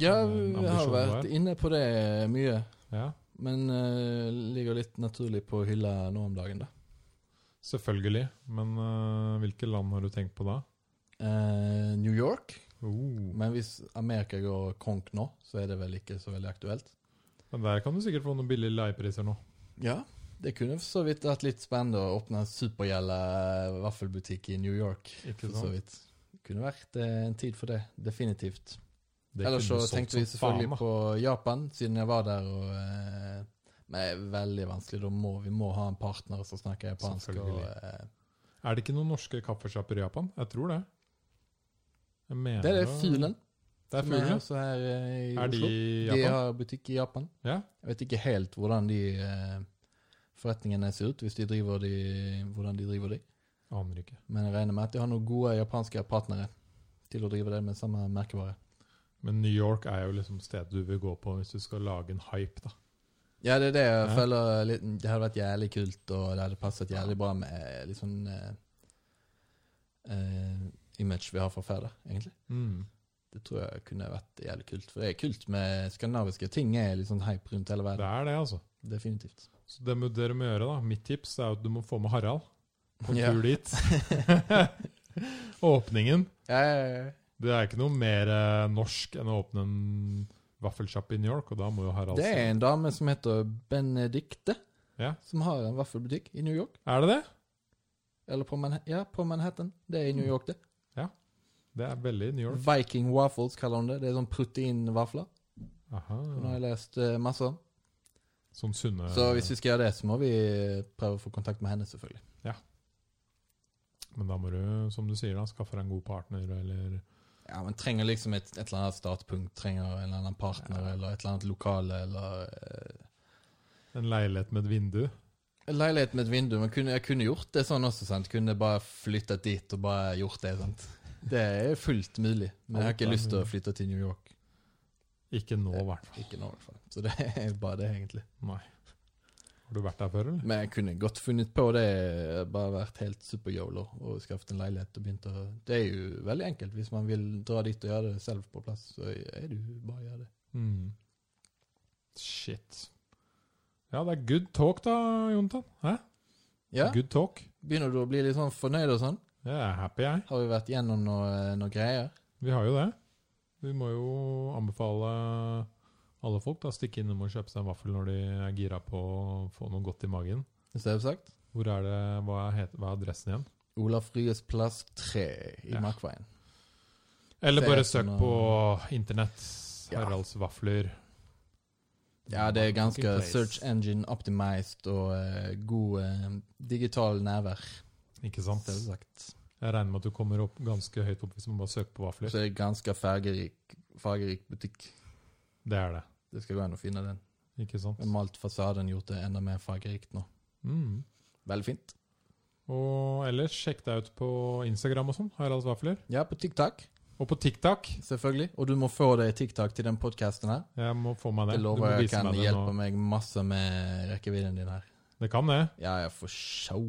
Ja, jeg vi har vært inne på det mye. Ja, Men uh, ligger litt naturlig på hylla nå om dagen, da. selvfølgelig. Men uh, hvilke land har du tenkt på da? Uh, New York. Oh. Men hvis Amerika går konk nå, så er det vel ikke så veldig aktuelt. Men der kan du sikkert få noen billige leiepriser nå. Ja, det kunne for så vidt vært litt spennende å åpne en supergjella vaffelbutikk i New York. Ikke sant? vidt. Kunne vært en tid for det, definitivt. Ellers så tenkte vi selvfølgelig faen, på Japan, siden jeg var der. Og, eh, men det er veldig vanskelig. Må vi må ha en partner som snakker japansk. Og, eh, Er det ikke noen norske kaffesjapper i Japan? Jeg tror det. Jeg det er det Fylen. Det er Fylen, også her eh, i Er de Oslo. i De har butikk i Japan. Ja. Jeg vet ikke helt hvordan de eh, forretningene ser ut, hvis de driver de, hvordan de driver de. Aner ikke. Men jeg regner med at de har noen gode japanske partnere til å drive det med samme merkevare. Men New York er jo liksom stedet du vil gå på hvis du skal lage en hype, da. Ja, det er det jeg Ja. føler litt, Det hadde vært jævlig kult, og det hadde passet jævlig bra med litt sånn eh, eh, image vi har fra før, da, egentlig. Mm. Det tror jeg kunne vært jævlig kult. For det er kult med skandinaviske ting. er litt sånn hype rundt hele verden. Det er det, altså. Definitivt. Så det må dere må gjøre, da. Mitt tips er at du må få med Harald på tur Ja. dit. Åpningen. Ja, ja, ja. Det er ikke noe mer eh, norsk enn å åpne en vaffelsjappe i New York, og da må jo Harald Det er en dame som heter Benedicte, Ja. som har en vaffelbutikk i New York. Er det det? Eller på, Manha ja, på Manhattan. Det er i New York, det. Det er veldig New York. Viking waffles kaller hun det. Det er sånn proteinvafler. Aha. Hun har jeg lest eh, masse om. Sånn sunne Så hvis vi skal gjøre det, så må vi prøve å få kontakt med henne, selvfølgelig. Men da må du, som du sier, da skaffe deg en god partner, eller Ja, men trenger liksom et, et eller annet startpunkt. Trenger en eller annen partner, Ja. eller et eller annet lokale, eller eh, en leilighet med et vindu. En leilighet med et vindu. Men kunne, jeg kunne gjort det sånn også, sant. Kunne bare flyttet dit og bare gjort det, sant. Det er fullt mulig. Men jeg har ikke lyst til å flytte til New York. Ikke nå, i hvert fall. Ikke nå, i hvert fall. Så det er bare det, egentlig. Nei. Har du vært der før, eller? Men jeg kunne godt funnet på det. Bare vært helt super-yolo og skaffet en leilighet og begynt å Det er jo veldig enkelt. Hvis man vil dra dit og gjøre det selv på plass, så er det jo bare å gjøre det. Mm. Shit. Ja, det er good talk da, Jontan. Hæ? Ja, Good talk. Begynner du å bli litt sånn fornøyd og sånn? Jeg er happy, jeg. Har vi vært gjennom noe, noe greier? Vi har jo det. Vi må jo anbefale alle folk da, stikke innom og kjøpe seg en vaffel når de er gira på å få noe godt i magen. Hvis det er sagt. Hvor er det, hva, het, hva er adressen igjen? Olaf Ryes plass 3 i Ja. Markveien. Eller bare søk på internett. Haralds vafler. Ja, det er ganske search engine optimized og uh, god uh, digital nærvær, Ikke sant? selvsagt. Jeg regner med at du kommer opp ganske høyt opp hvis man bare søker på vafler. Så er ganske fargerik, fargerik butikk. Det er det. Det skal gå an å finne den. Ikke sant? Med malt fasaden gjort det enda mer fargerikt nå. Mm. Veldig fint. Og ellers, sjekk deg ut på Instagram og sånn. Haralds vafler. Ja, på TikTok, Og på TikTok. selvfølgelig. Og du må få deg TikTok til den podkasten her. Jeg må få meg det. Det lover jeg kan meg hjelpe meg masse med rekkevidden din her. Det kan det. Ja, ja, for show.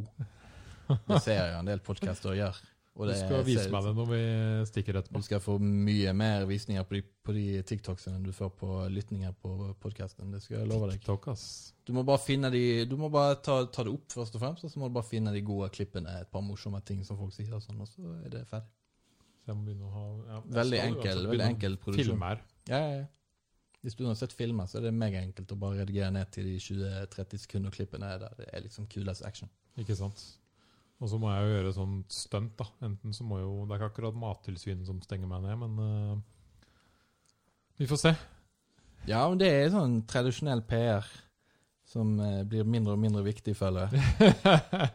Det ser jeg en del podcaster gjør. Og Du skal vise meg det når vi stikker etterpå. Du skal få mye mer visninger på de, på de TikToksene enn du får på lytninger på podkasten. Det skal jeg love deg. TikTok, ass. Du må bare finne de Du må bare ta, ta det opp, først og fremst, og så må du bare finne de gode klippene, et par morsomme ting som folk sier, og sånn, og så er det ferdig. Så jeg må begynne å ha ja, Veldig enkel, uansett veldig enkel produksjon. Filmer. Ja, ja, ja. Hvis du har sett filmer, så er det megaenkelt å bare redigere ned til de 20-30 sekunder klippene der det er liksom kulest action. Ikke sant? Og så må jeg jo gjøre sånn stunt, da. Enten så må jo Det er ikke akkurat Mattilsynet som stenger meg ned, men uh, Vi får se. Ja, men det er sånn tradisjonell PR. som uh, blir mindre og mindre viktig, føler jeg.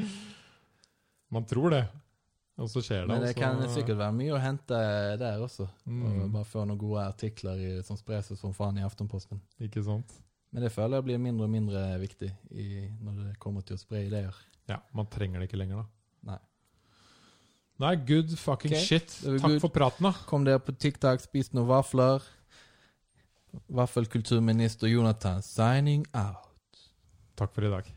Man tror det, og så skjer det. Men det også, kan sikkert være mye å hente der også. Og mm, bare få noen gode artikler i, som sprer seg som faen i Aftenposten. Ikke sant? Men det føler jeg blir mindre og mindre viktig i, når det kommer til å spre ideer. Ja, man trenger det ikke lenger, da. Nei. Nei, good fucking okay. shit. Takk good. for praten, da. Kom dere på TikTok, spis noen vafler. Vaffelkulturminister Jonathan signing out. Takk for i dag.